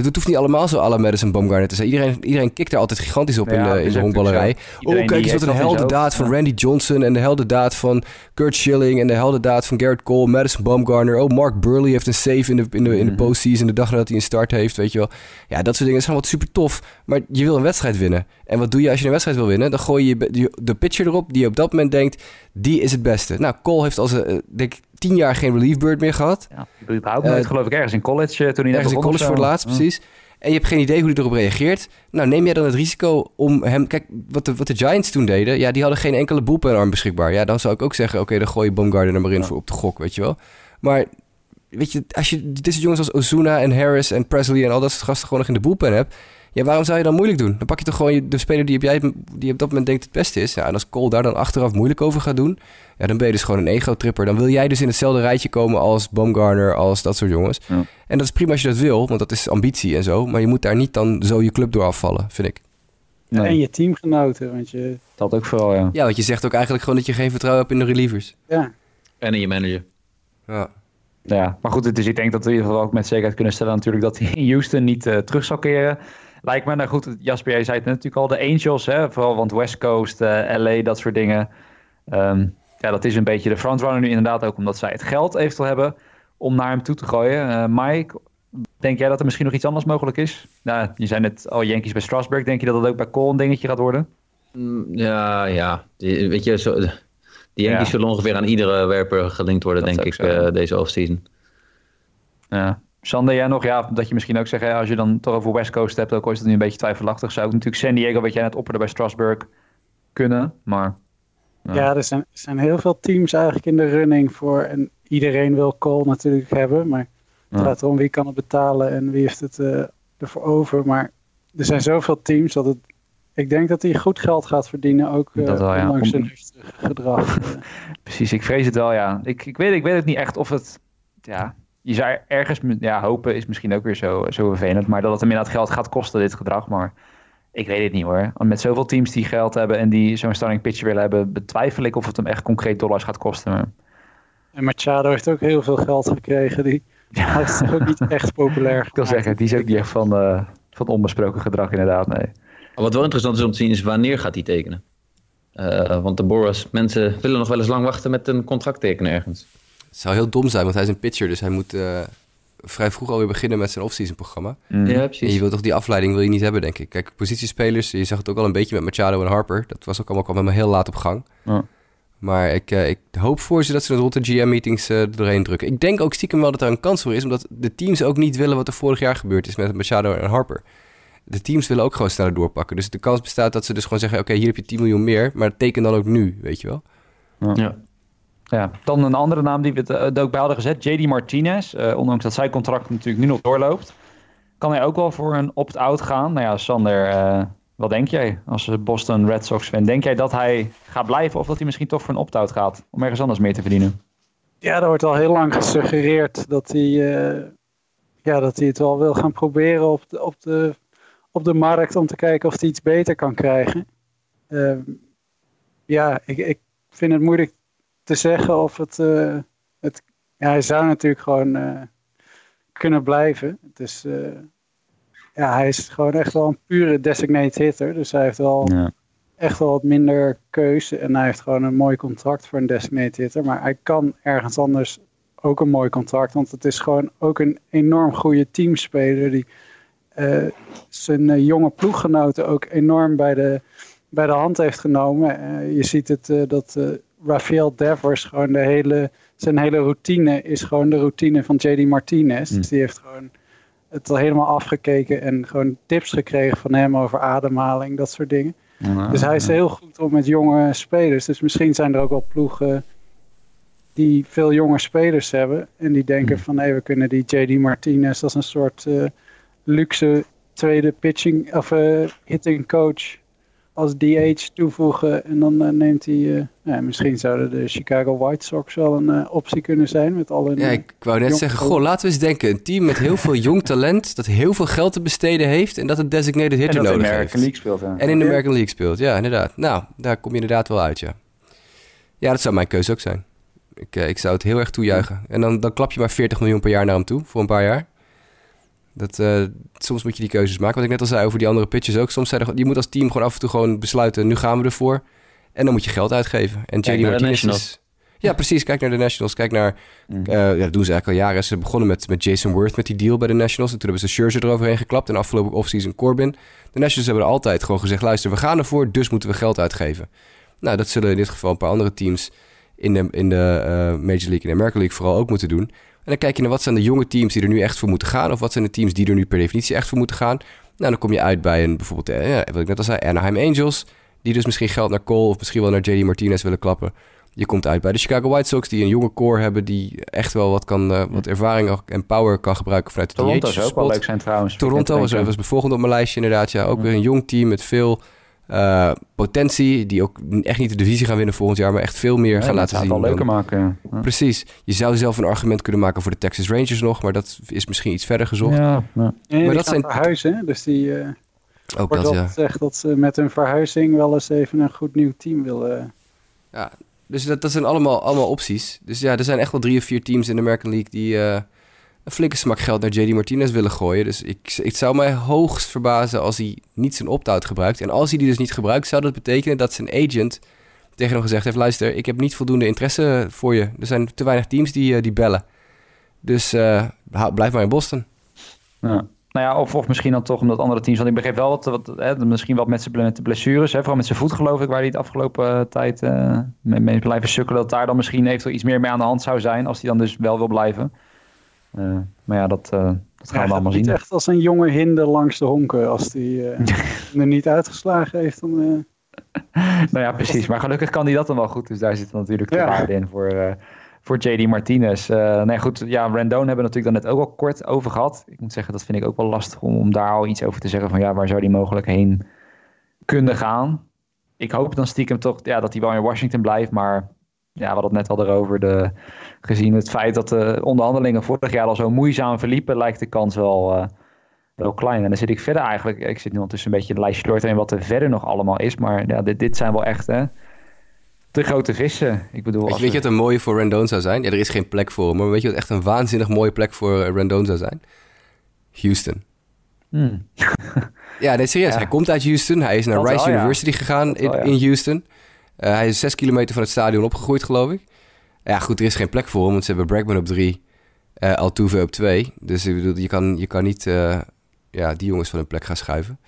het hoeft niet allemaal zo alle Madison Baumgartner te zijn. Iedereen, iedereen kikt er altijd gigantisch op ja, in de, in de honkballerij. Oh, kijk eens wat een heldendaad van Randy Johnson... en de heldendaad van Kurt Schilling... en de heldendaad van Garrett Cole, Madison Baumgartner. Oh, Mark Burley heeft een save in de, in de, in de postseason... de dag nadat hij een start heeft, weet je wel. Ja, dat soort dingen zijn wat super tof. Maar je wil een wedstrijd winnen. En wat doe je als je een wedstrijd wil winnen? Dan gooi je de pitcher erop die je op dat moment denkt... die is het beste. Nou, Cole heeft als een, denk ik tien jaar geen relief bird meer gehad. Ja, überhaupt nooit, uh, geloof ik, ergens in college uh, toen hij Ergens in college voor het laatst, precies. En je hebt geen idee hoe hij erop reageert. Nou, neem jij dan het risico om hem... Kijk, wat de, wat de Giants toen deden... Ja, die hadden geen enkele boelpenarm beschikbaar. Ja, dan zou ik ook zeggen... Oké, okay, dan gooi je Baumgarten er maar in ja. voor op de gok, weet je wel. Maar weet je, als je deze jongens als Ozuna en Harris en Presley... en al dat soort gasten gewoon nog in de boelpen hebt... Ja, waarom zou je dan moeilijk doen? Dan pak je toch gewoon de speler die op, jij, die op dat moment denkt het beste is. Ja, en als Cole daar dan achteraf moeilijk over gaat doen... Ja, dan ben je dus gewoon een ego-tripper. Dan wil jij dus in hetzelfde rijtje komen als Baumgartner, als dat soort jongens. Ja. En dat is prima als je dat wil, want dat is ambitie en zo. Maar je moet daar niet dan zo je club door afvallen, vind ik. Nee. En je teamgenoten, want je... Dat ook vooral, ja. Ja, want je zegt ook eigenlijk gewoon dat je geen vertrouwen hebt in de relievers. Ja. En in je manager. Ja. Ja, maar goed, dus ik denk dat we in ieder geval ook met zekerheid kunnen stellen natuurlijk dat hij in Houston niet uh, terug zal keren. Lijkt me, nou goed, Jasper, jij zei het natuurlijk al, de Angels, hè, vooral want West Coast, uh, LA, dat soort dingen. Um, ja, dat is een beetje de frontrunner nu inderdaad ook omdat zij het geld eventueel hebben om naar hem toe te gooien. Uh, Mike, denk jij dat er misschien nog iets anders mogelijk is? Nou, je zei net al Yankees bij Strasburg. Denk je dat het ook bij Cole een dingetje gaat worden? Ja, ja. Die, weet je, zo, die Yankees ja. zullen ongeveer aan iedere werper gelinkt worden, dat denk ik, uh, deze offseason. Ja. Sander, jij nog? Ja, dat je misschien ook zegt, als je dan toch over West Coast hebt, ook al is het nu een beetje twijfelachtig, zou ik natuurlijk San Diego, wat jij net opperde bij Strasburg, kunnen, maar... Ja, ja er, zijn, er zijn heel veel teams eigenlijk in de running voor, en iedereen wil Cole natuurlijk hebben, maar het gaat erom wie kan het betalen en wie heeft het uh, ervoor over, maar er zijn zoveel teams dat het ik denk dat hij goed geld gaat verdienen, ook uh, dat wel, ja. ondanks zijn gedrag. [LAUGHS] Precies, ik vrees het wel, ja. Ik, ik, weet, ik weet het niet echt of het... Ja, je zou ergens ja, hopen is misschien ook weer zo, zo vervelend. Maar dat het hem inderdaad geld gaat kosten, dit gedrag. Maar ik weet het niet hoor. Met zoveel teams die geld hebben en die zo'n starting pitcher willen hebben... betwijfel ik of het hem echt concreet dollars gaat kosten. En Machado heeft ook heel veel geld gekregen. Die [LAUGHS] ja. hij is ook niet echt populair. [LAUGHS] Ik wil zeggen, die is ook niet echt van, uh, van onbesproken gedrag inderdaad, nee. Wat wel interessant is om te zien is wanneer gaat hij tekenen. Uh, want de Boras, mensen willen nog wel eens lang wachten met een contract tekenen ergens. Het zou heel dom zijn, want hij is een pitcher, dus hij moet uh, vrij vroeg alweer beginnen met zijn off-season programma. Mm. Ja, precies. En je wilt toch die afleiding wil je niet hebben, denk ik. Kijk, positiespelers, je zag het ook al een beetje met Machado en Harper. Dat was ook allemaal kwam helemaal heel laat op gang. Ja. Maar ik, uh, ik hoop voor ze dat ze het rond de GM-meetings uh, doorheen drukken. Ik denk ook stiekem wel dat er een kans voor is, omdat de teams ook niet willen wat er vorig jaar gebeurd is met Machado en Harper de teams willen ook gewoon sneller doorpakken. Dus de kans bestaat dat ze dus gewoon zeggen... oké, okay, hier heb je 10 miljoen meer, maar teken dan ook nu, weet je wel. Ja. Ja. dan een andere naam die we het ook bij hadden gezet. JD Martinez, uh, ondanks dat zijn contract natuurlijk nu nog doorloopt... kan hij ook wel voor een opt-out gaan. Nou ja, Sander, uh, wat denk jij als Boston Red Sox fan? Denk jij dat hij gaat blijven of dat hij misschien toch voor een opt-out gaat... om ergens anders meer te verdienen? Ja, er wordt al heel lang gesuggereerd dat hij, ja, dat hij het wel wil gaan proberen op de, op de op de markt om te kijken of hij iets beter kan krijgen. Uh, ja, ik, ik vind het moeilijk te zeggen of het. Uh, het ja, hij zou natuurlijk gewoon uh, kunnen blijven. Dus ja, hij is gewoon echt wel een pure designated hitter. Dus hij heeft wel ja. echt wel wat minder keuze. En hij heeft gewoon een mooi contract voor een designated hitter. Maar hij kan ergens anders ook een mooi contract. Want het is gewoon ook een enorm goede teamspeler die uh, zijn jonge ploeggenoten ook enorm bij de, bij de hand heeft genomen. Uh, je ziet het dat Rafael Devers gewoon de hele, zijn hele routine is gewoon de routine van JD Martinez. Mm. Dus die heeft gewoon het al helemaal afgekeken en gewoon tips gekregen van hem over ademhaling, dat soort dingen. Ja, Dus hij is heel goed om met jonge spelers. Dus misschien zijn er ook wel ploegen die veel jonge spelers hebben. En die denken Hmm. van hé, we kunnen die JD Martinez als een soort eh, luxe tweede pitching of eh, hitting coach als DH toevoegen. En dan eh, neemt hij, eh, ja, misschien zouden de Chicago White Sox wel een eh, optie kunnen zijn met al hun... Ja, ik wou net zeggen, goh, laten we eens denken. Een team met heel veel jong talent, dat heel veel geld te besteden heeft en dat een designated En hitter dat in de nodig American heeft. League speelt, ja. En in de. American League speelt, ja, inderdaad. Nou, daar kom je inderdaad wel uit, ja. Ja, dat zou mijn keuze ook zijn. Ik, ik zou het heel erg toejuichen. En dan, dan klap je maar 40 miljoen per jaar naar hem toe, voor een paar jaar. Dat, eh, soms moet je die keuzes maken. Wat ik net al zei over die andere pitches ook. Soms zijn er, je moet als team gewoon af en toe gewoon besluiten, nu gaan we ervoor. En dan moet je geld uitgeven. En de Martinez Nationals. is... Ja, precies. Kijk naar de Nationals. Kijk naar... Mm. eh, ja, dat doen ze eigenlijk al jaren. Ze begonnen met, met Jason Worth met die deal bij de Nationals. En toen hebben ze Scherzer eroverheen geklapt. En afgelopen offseason Corbin. De Nationals hebben er altijd gewoon gezegd... luister, we gaan ervoor, dus moeten we geld uitgeven. Nou, dat zullen in dit geval een paar andere teams... in de, in de eh, Major League en de American League vooral ook moeten doen. En dan kijk je naar wat zijn de jonge teams die er nu echt voor moeten gaan... of wat zijn de teams die er nu per definitie echt voor moeten gaan. Nou, dan kom je uit bij een bijvoorbeeld... eh, ja, wat ik net al zei, Anaheim Angels... die dus misschien geld naar Cole of misschien wel naar JD Martinez willen klappen... Je komt uit bij de Chicago White Sox, die een jonge core hebben, die echt wel wat, kan, eh, wat ervaring en power kan gebruiken vanuit de Toronto DH zou ook wel leuk zijn trouwens. Toronto was, was volgende op mijn lijstje inderdaad. Ja, ook weer een jong team met veel eh, potentie. Die ook echt niet de divisie gaan winnen volgend jaar, maar echt veel meer gaan laten zien. Het wel leuker dan- maken. Ja. Precies. Je zou zelf een argument kunnen maken voor de Texas Rangers nog, maar dat is misschien iets verder gezocht. Ja, maar die dat gaan zijn- verhuizen, hè, dus die eh, Ook wordt dat, ja. gezegd dat ze met hun verhuizing wel eens even een goed nieuw team willen... ja. Dus dat, dat zijn allemaal, allemaal opties. Dus ja, er zijn echt wel drie of vier teams in de American League die eh, een flinke smak geld naar JD Martinez willen gooien. Dus ik, het zou mij hoogst verbazen als hij niet zijn opt-out gebruikt. En als hij die dus niet gebruikt, zou dat betekenen dat zijn agent tegen hem gezegd heeft... luister, ik heb niet voldoende interesse voor je. Er zijn te weinig teams die, eh, die bellen. Dus eh, blijf maar in Boston. Ja. Nou ja, of, of misschien dan toch omdat andere teams... Want ik begreep wel wat, wat hè, misschien wat met zijn blessures. Hè, vooral met zijn voet geloof ik, waar hij het afgelopen eh, tijd eh, mee, mee blijven sukkelen. Dat daar dan misschien eventueel iets meer mee aan de hand zou zijn. Als hij dan dus wel wil blijven. Eh, maar ja, dat, eh, dat gaan Ja, we allemaal zien. echt als een jonge hinder langs de honken. Als die eh, [LAUGHS] er niet uitgeslagen heeft, dan... [LAUGHS] Nou ja, precies. Maar gelukkig kan hij dat dan wel goed. Dus daar zit natuurlijk de Ja. waarde in voor, voor JD Martinez. Nee, goed. Ja, Rendon hebben we natuurlijk dan net ook al kort over gehad. Ik moet zeggen, dat vind ik ook wel lastig om, om daar al iets over te zeggen. Van ja, waar zou die mogelijk heen kunnen gaan? Ik hoop dan stiekem toch ja, dat hij wel in Washington blijft. Maar ja, we hadden het net al erover. De, gezien het feit dat de onderhandelingen vorig jaar al zo moeizaam verliepen, lijkt de kans wel, eh, wel klein. En dan zit ik verder eigenlijk. Ik zit nu ondertussen een beetje een lijstje door te wat er verder nog allemaal is. Maar ja, dit, dit zijn wel echt hè, de grote vissen. Ik bedoel, Weet je, weet je wat een mooie voor Rendon zou zijn? Ja, er is geen plek voor hem, maar weet je wat echt een waanzinnig mooie plek voor eh, Rendon zou zijn? Houston. Hmm. Ja, nee, serieus. Ja. Hij komt uit Houston. Hij is naar Dat Rice wel, ja. University gegaan wel, ja. in Houston. Eh, hij is zes kilometer van het stadion opgegroeid, geloof ik. Ja, goed, er is geen plek voor hem, want ze hebben Bregman op drie, eh Altuve op twee. Dus ik bedoel, je kan, je kan niet eh, ja, die jongens van hun plek gaan schuiven.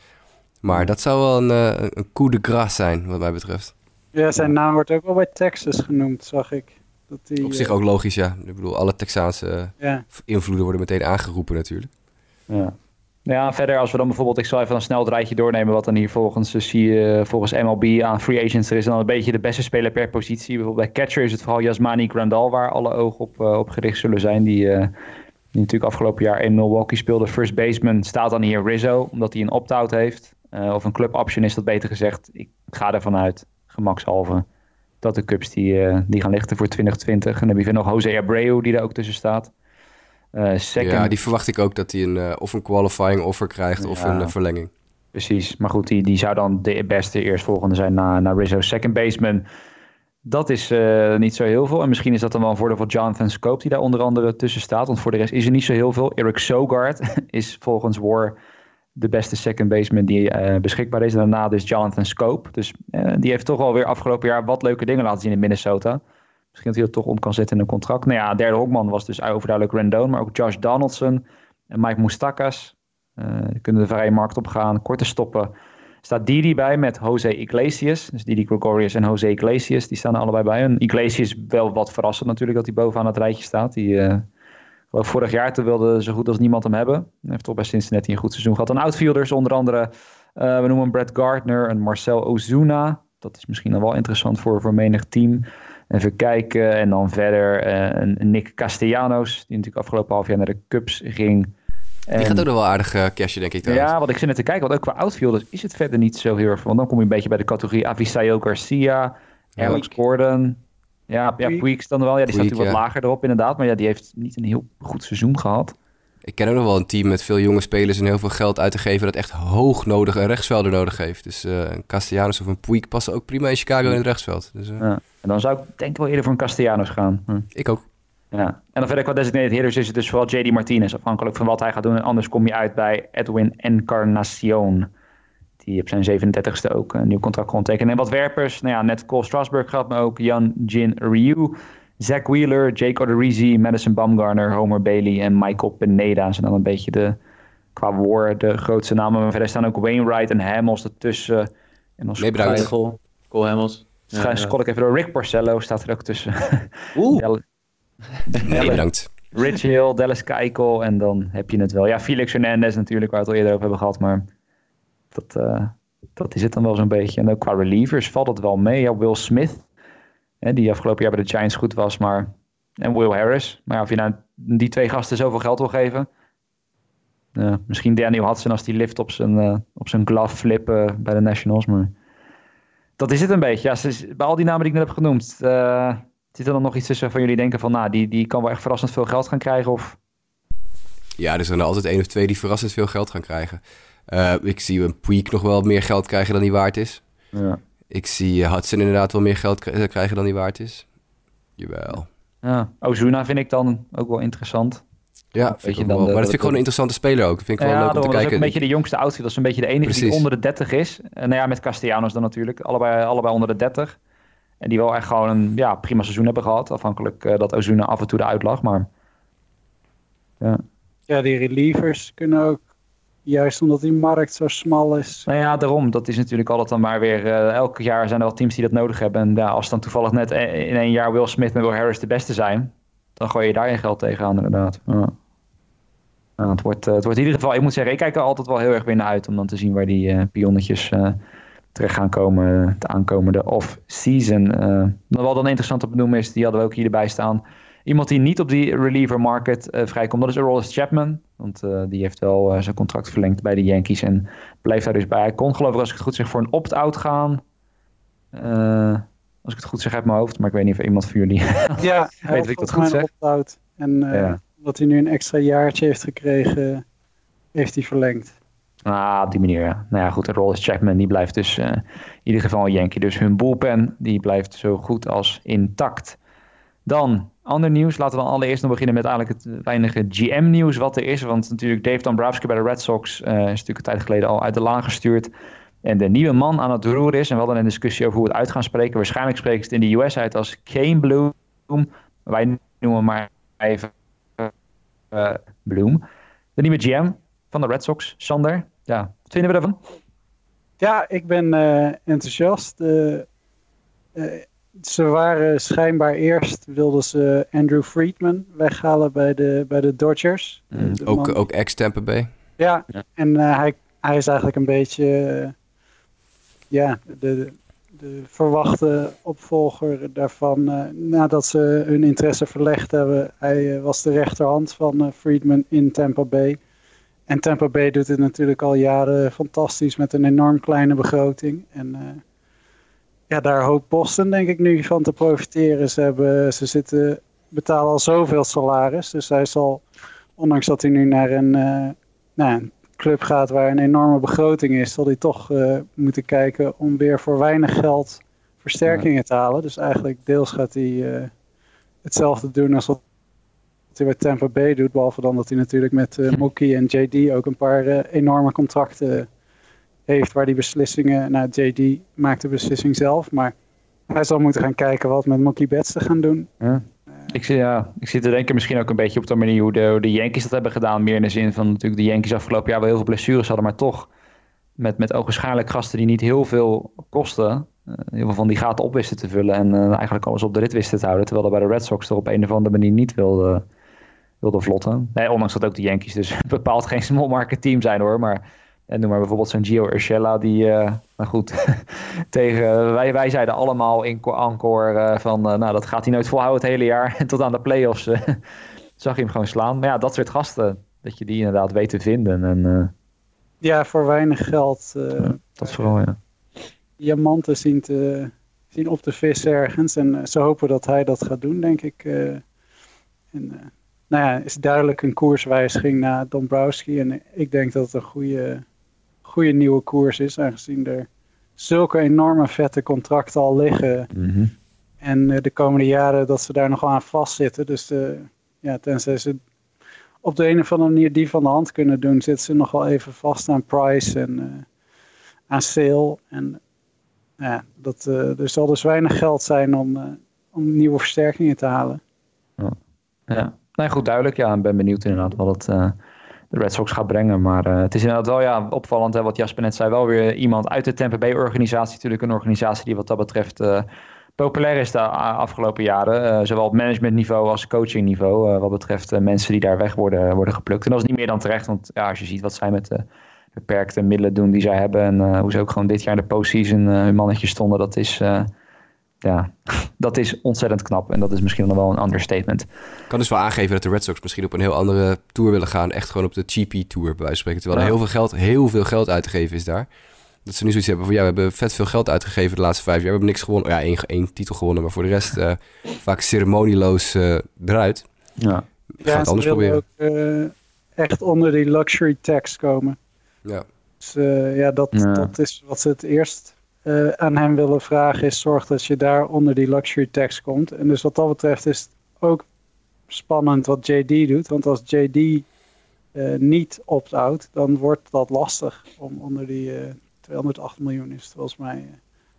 Maar dat zou wel een, eh, een coup de grâce zijn, wat mij betreft. ja, zijn naam wordt ook wel bij Texas genoemd, zag ik. Dat die, Op zich ook logisch, ja. Ik bedoel, alle Texaanse Ja, invloeden worden meteen aangeroepen natuurlijk. Ja. Ja, verder als we dan bijvoorbeeld, ik zal even een snel rijtje doornemen wat dan hier volgens, eh, zie je, volgens MLB aan free agents er is. Dan een beetje de beste speler per positie. Bijvoorbeeld bij catcher is het vooral Yasmani Grandal waar alle ogen op, eh, op gericht zullen zijn. Die, eh, die natuurlijk afgelopen jaar in Milwaukee speelde. First baseman staat dan hier Rizzo, omdat hij een opt-out heeft. Eh, of een club option is dat beter gezegd. Ik ga ervan uit, gemakshalve, dat de Cubs die, eh, die gaan lichten voor 2020. En dan heb je nog Jose Abreu die daar ook tussen staat. Eh, second, Ja, die verwacht ik ook dat hij een, eh, of een qualifying offer krijgt of een eh, verlenging. Precies, maar goed, die, die zou dan de beste eerstvolgende zijn na, na Rizzo. Second baseman, dat is niet zo heel veel. En misschien is dat dan wel een voordeel voor Jonathan Scope, die daar onder andere tussen staat. Want voor de rest is er niet zo heel veel. Eric Sogard [LAUGHS] is volgens War de beste second baseman die beschikbaar is. En daarna dus Jonathan Scope. Dus die heeft toch alweer afgelopen jaar wat leuke dingen laten zien in Minnesota. Misschien dat hij dat toch om kan zetten in een contract. Nou ja, derde hokman was dus overduidelijk Rendon, maar ook Josh Donaldson en Mike Moustakas. Eh, kunnen de vrije markt op gaan, korte stoppen. staat Didi bij met Jose Iglesias. Dus Didi Gregorius en Jose Iglesias, die staan allebei bij. En Iglesias wel wat verrassend natuurlijk dat hij bovenaan het rijtje staat. Die, uh, vorig jaar toen wilde zo goed als niemand hem hebben. Hij heeft toch bij Cincinnati een goed seizoen gehad. En outfielders onder andere, uh, we noemen Brad Gardner en Marcel Ozuna. Dat is misschien dan wel interessant voor, voor menig team. Even kijken. En dan verder uh, Nick Castellanos, die natuurlijk afgelopen half jaar naar de Cubs ging. En, die gaat ook nog wel aardig uh, cashje, denk ik. Trouwens. Ja, wat ik zit net te kijken, want ook qua outfielders is het verder niet zo heel erg. Want dan kom je een beetje bij de categorie Avisayo Garcia, Alex Gordon. Ja, ja Puig dan wel. Ja, die staat natuurlijk wat lager erop inderdaad. Maar ja, die heeft niet een heel goed seizoen gehad. Ik ken ook nog wel een team met veel jonge spelers en heel veel geld uit te geven... dat echt hoog nodig een rechtsvelder nodig heeft. Dus uh, een Castellanos of een Puig passen ook prima in Chicago in het rechtsveld. Dus, uh... ja. En dan zou ik denk ik wel eerder voor een Castellanos gaan. Hm. Ik ook. Ja. En dan verder qua designated hitters is het dus vooral JD Martinez, afhankelijk van wat hij gaat doen. En anders kom je uit bij Edwin Encarnacion. Die op zijn 37ste ook een nieuw contract kon tekenen. En wat werpers, nou ja, net Cole Strasburg gehad, maar ook Jan Jin Ryu. Zach Wheeler, Jake Odorizzi, Madison Bumgarner, Homer Bailey en Michael Pineda zijn dan een beetje de, qua war de grootste namen. Maar verder staan ook Wainwright en Hamels ertussen. En dan nee, bedankt. Cole Hamels. Ja, ja. scroll ik even door. Rick Porcello staat er ook tussen. [LAUGHS] Oeh. [LAUGHS] nee, bedankt. Rich Hill, Dallas Keuchel en dan heb je het wel. Ja, Felix Hernandez natuurlijk, waar we het al eerder over hebben gehad. Maar dat, uh, dat is het dan wel zo'n beetje. En ook qua relievers valt het wel mee. Ja, Will Smith, hè, die afgelopen jaar bij de Giants goed was. Maar, en Will Harris. Maar ja, of je nou die twee gasten zoveel geld wil geven... Uh, misschien Daniel Hudson als die lift op zijn, uh, op zijn glove flip uh, bij de Nationals. Maar dat is het een beetje. Ja, bij al die namen die ik net heb genoemd... Zit er dan nog iets tussen van jullie denken van, nou, die, die kan wel echt verrassend veel geld gaan krijgen? Of? Ja, er zijn er altijd één of twee die verrassend veel geld gaan krijgen. Ik zie een Puig nog wel meer geld krijgen dan hij waard is. Ja. Ik zie Hudson inderdaad wel meer geld krijgen dan hij waard is. Jawel. Ja, Ozuna vind ik dan ook wel interessant. Ja, vind ik dan maar dat vind ik gewoon een interessante speler ook. Dat vind ik ja, leuk om te dat kijken. is ook een beetje de jongste outfit. Dat is een beetje de enige Precies. die onder de 30 is. En nou ja, met Castellanos dan natuurlijk. Allebei, allebei onder de 30. En die wel echt gewoon een ja, prima seizoen hebben gehad. Afhankelijk uh, dat Ozuna af en toe eruit lag. Maar ja. ja, die relievers kunnen ook, juist omdat die markt zo smal is. Nou ja, daarom. Dat is natuurlijk altijd dan maar weer... Uh, elk jaar zijn er wel teams die dat nodig hebben. En ja, als dan toevallig net in één jaar Will Smith en Will Harris de beste zijn... dan gooi je daar je geld tegenaan inderdaad. Ja. Het, wordt, uh, het wordt in ieder geval... Ik moet zeggen, ik kijk er altijd wel heel erg weer naar uit... om dan te zien waar die pionnetjes terecht gaan komen, de aankomende off-season. Uh, wat wel dan interessant te benoemen is, die hadden we ook hierbij staan. Iemand die niet op die reliever market uh, vrijkomt, dat is Aroldis Chapman. Want uh, die heeft wel zijn contract verlengd bij de Yankees en blijft daar dus bij. Hij kon geloof ik, als ik het goed zeg, voor een opt-out gaan. als ik het goed zeg uit mijn hoofd, maar ik weet niet of iemand van jullie [LAUGHS] ja, weet of ik dat goed zeg. Opt-out. En ja. dat hij nu een extra jaartje heeft gekregen, heeft hij verlengd. Ah, op die manier. Ja. Nou ja, goed. Rolls Chapman die blijft dus uh, in ieder geval een Yankee. Dus hun bullpen die blijft zo goed als intact. Dan, ander nieuws. Laten we dan allereerst nog beginnen met eigenlijk het weinige GM-nieuws wat er is. Want natuurlijk Dave Dombrowski bij de Red Sox uh, is natuurlijk een tijd geleden al uit de laan gestuurd. En de nieuwe man aan het roer is. En we hadden een discussie over hoe we het uit gaan spreken. Waarschijnlijk spreken ze het in de US uit als Kane Bloom. Wij noemen maar even uh, Bloom. De nieuwe GM van de Red Sox, Sander. Ja, wat vinden we ervan? Ja, ik ben uh, enthousiast. Ze waren schijnbaar eerst, wilden ze Andrew Friedman weghalen bij de, bij de Dodgers. Mm, de ook, ook ex-Tampa Bay? Ja, ja. en hij, hij is eigenlijk een beetje ja, de, de verwachte opvolger daarvan. nadat ze hun interesse verlegd hebben. Hij was de rechterhand van Friedman in Tampa Bay. En Tampa Bay doet het natuurlijk al jaren fantastisch met een enorm kleine begroting. En uh, ja, daar hoopt Boston denk ik nu van te profiteren. Ze, hebben, ze zitten, betalen al zoveel salaris. Dus hij zal, ondanks dat hij nu naar een, uh, nou, een club gaat waar een enorme begroting is, zal hij toch uh, moeten kijken om weer voor weinig geld versterkingen te halen. Dus eigenlijk deels gaat hij hetzelfde doen als wat hij bij Tampa Bay doet. Behalve dan dat hij natuurlijk met uh, Mookie en JD ook een paar uh, enorme contracten heeft. Waar die beslissingen, nou JD maakt de beslissing zelf. Maar hij zal moeten gaan kijken wat met Mookie Betts te gaan doen. Ja. Ik, zie, ja, ik zit te denken misschien ook een beetje op de manier hoe de, hoe de Yankees dat hebben gedaan. Meer in de zin van natuurlijk de Yankees afgelopen jaar wel heel veel blessures hadden. Maar toch met, met ook waarschijnlijk gasten die niet heel veel kosten. Uh, heel veel van die gaten op wisten te vullen. En uh, eigenlijk alles op de rit wisten te houden. Terwijl er bij de Red Sox er op een of andere manier niet wilde, wilde vlotten. Nee, ondanks dat ook de Yankees dus [LAUGHS] bepaald geen small market team zijn hoor. Maar en noem maar bijvoorbeeld zo'n Gio Urshela die, uh, nou goed, [LAUGHS] tegen, wij, wij zeiden allemaal in Encore uh, van, uh, nou dat gaat hij nooit volhouden het hele jaar. [LAUGHS] En tot aan de playoffs [LAUGHS] zag je hem gewoon slaan. Maar ja, dat soort gasten, dat je die inderdaad weet te vinden. En, ja, voor weinig geld. Ja, dat vooral, ja. Diamanten zien, te, zien op de vis ergens. En ze hopen dat hij dat gaat doen, denk ik. en, nou ja, is duidelijk een koerswijziging naar Dombrowski. En ik denk dat het een goede goede nieuwe koers is, aangezien er zulke enorme vette contracten al liggen. Mhm. En uh, de komende jaren dat ze daar nog aan vastzitten. Dus de, ja, tenzij ze op de een of andere manier die van de hand kunnen doen, zitten ze nog wel even vast aan price en uh, aan sale. En ja, dat, uh, er zal dus weinig geld zijn om, om nieuwe versterkingen te halen. Ja, ja. Nee, goed duidelijk. Ja, ik ben benieuwd inderdaad wat het de Red Sox gaat brengen. Maar uh, het is inderdaad wel ja, opvallend, hè, wat Jasper net zei, wel weer iemand uit de Tampa Bay organisatie. Natuurlijk een organisatie die wat dat betreft uh, populair is de afgelopen jaren. Uh, zowel op managementniveau als coachingniveau. wat betreft mensen die daar weg worden, worden geplukt. En dat is niet meer dan terecht, want ja, als je ziet wat zij met de beperkte middelen doen die zij hebben. En hoe ze ook gewoon dit jaar in de postseason hun mannetje stonden. Dat is ja, [LAUGHS] dat is ontzettend knap. En dat is misschien nog wel een understatement. Ik kan dus wel aangeven dat de Red Sox misschien op een heel andere tour willen gaan. Echt gewoon op de cheapie tour, bij wijze van spreken. Terwijl er heel veel geld, heel veel geld uit te geven is daar. Dat ze nu zoiets hebben van, ja, we hebben vet veel geld uitgegeven de laatste vijf jaar. We hebben niks gewonnen. Ja, één, één titel gewonnen, maar voor de rest uh, [LAUGHS] vaak ceremonieloos uh, eruit. Ja. We gaan het anders proberen. ook uh, echt onder die luxury tax komen. Ja. Dus ja, dat, ja. dat is wat ze het eerst uh, aan hem willen vragen is zorg dat je daar onder die luxury tax komt. En dus wat dat betreft is het ook spannend wat JD doet. Want als JD uh, niet opt-out, dan wordt dat lastig om onder die uh, 208 miljoen is volgens mij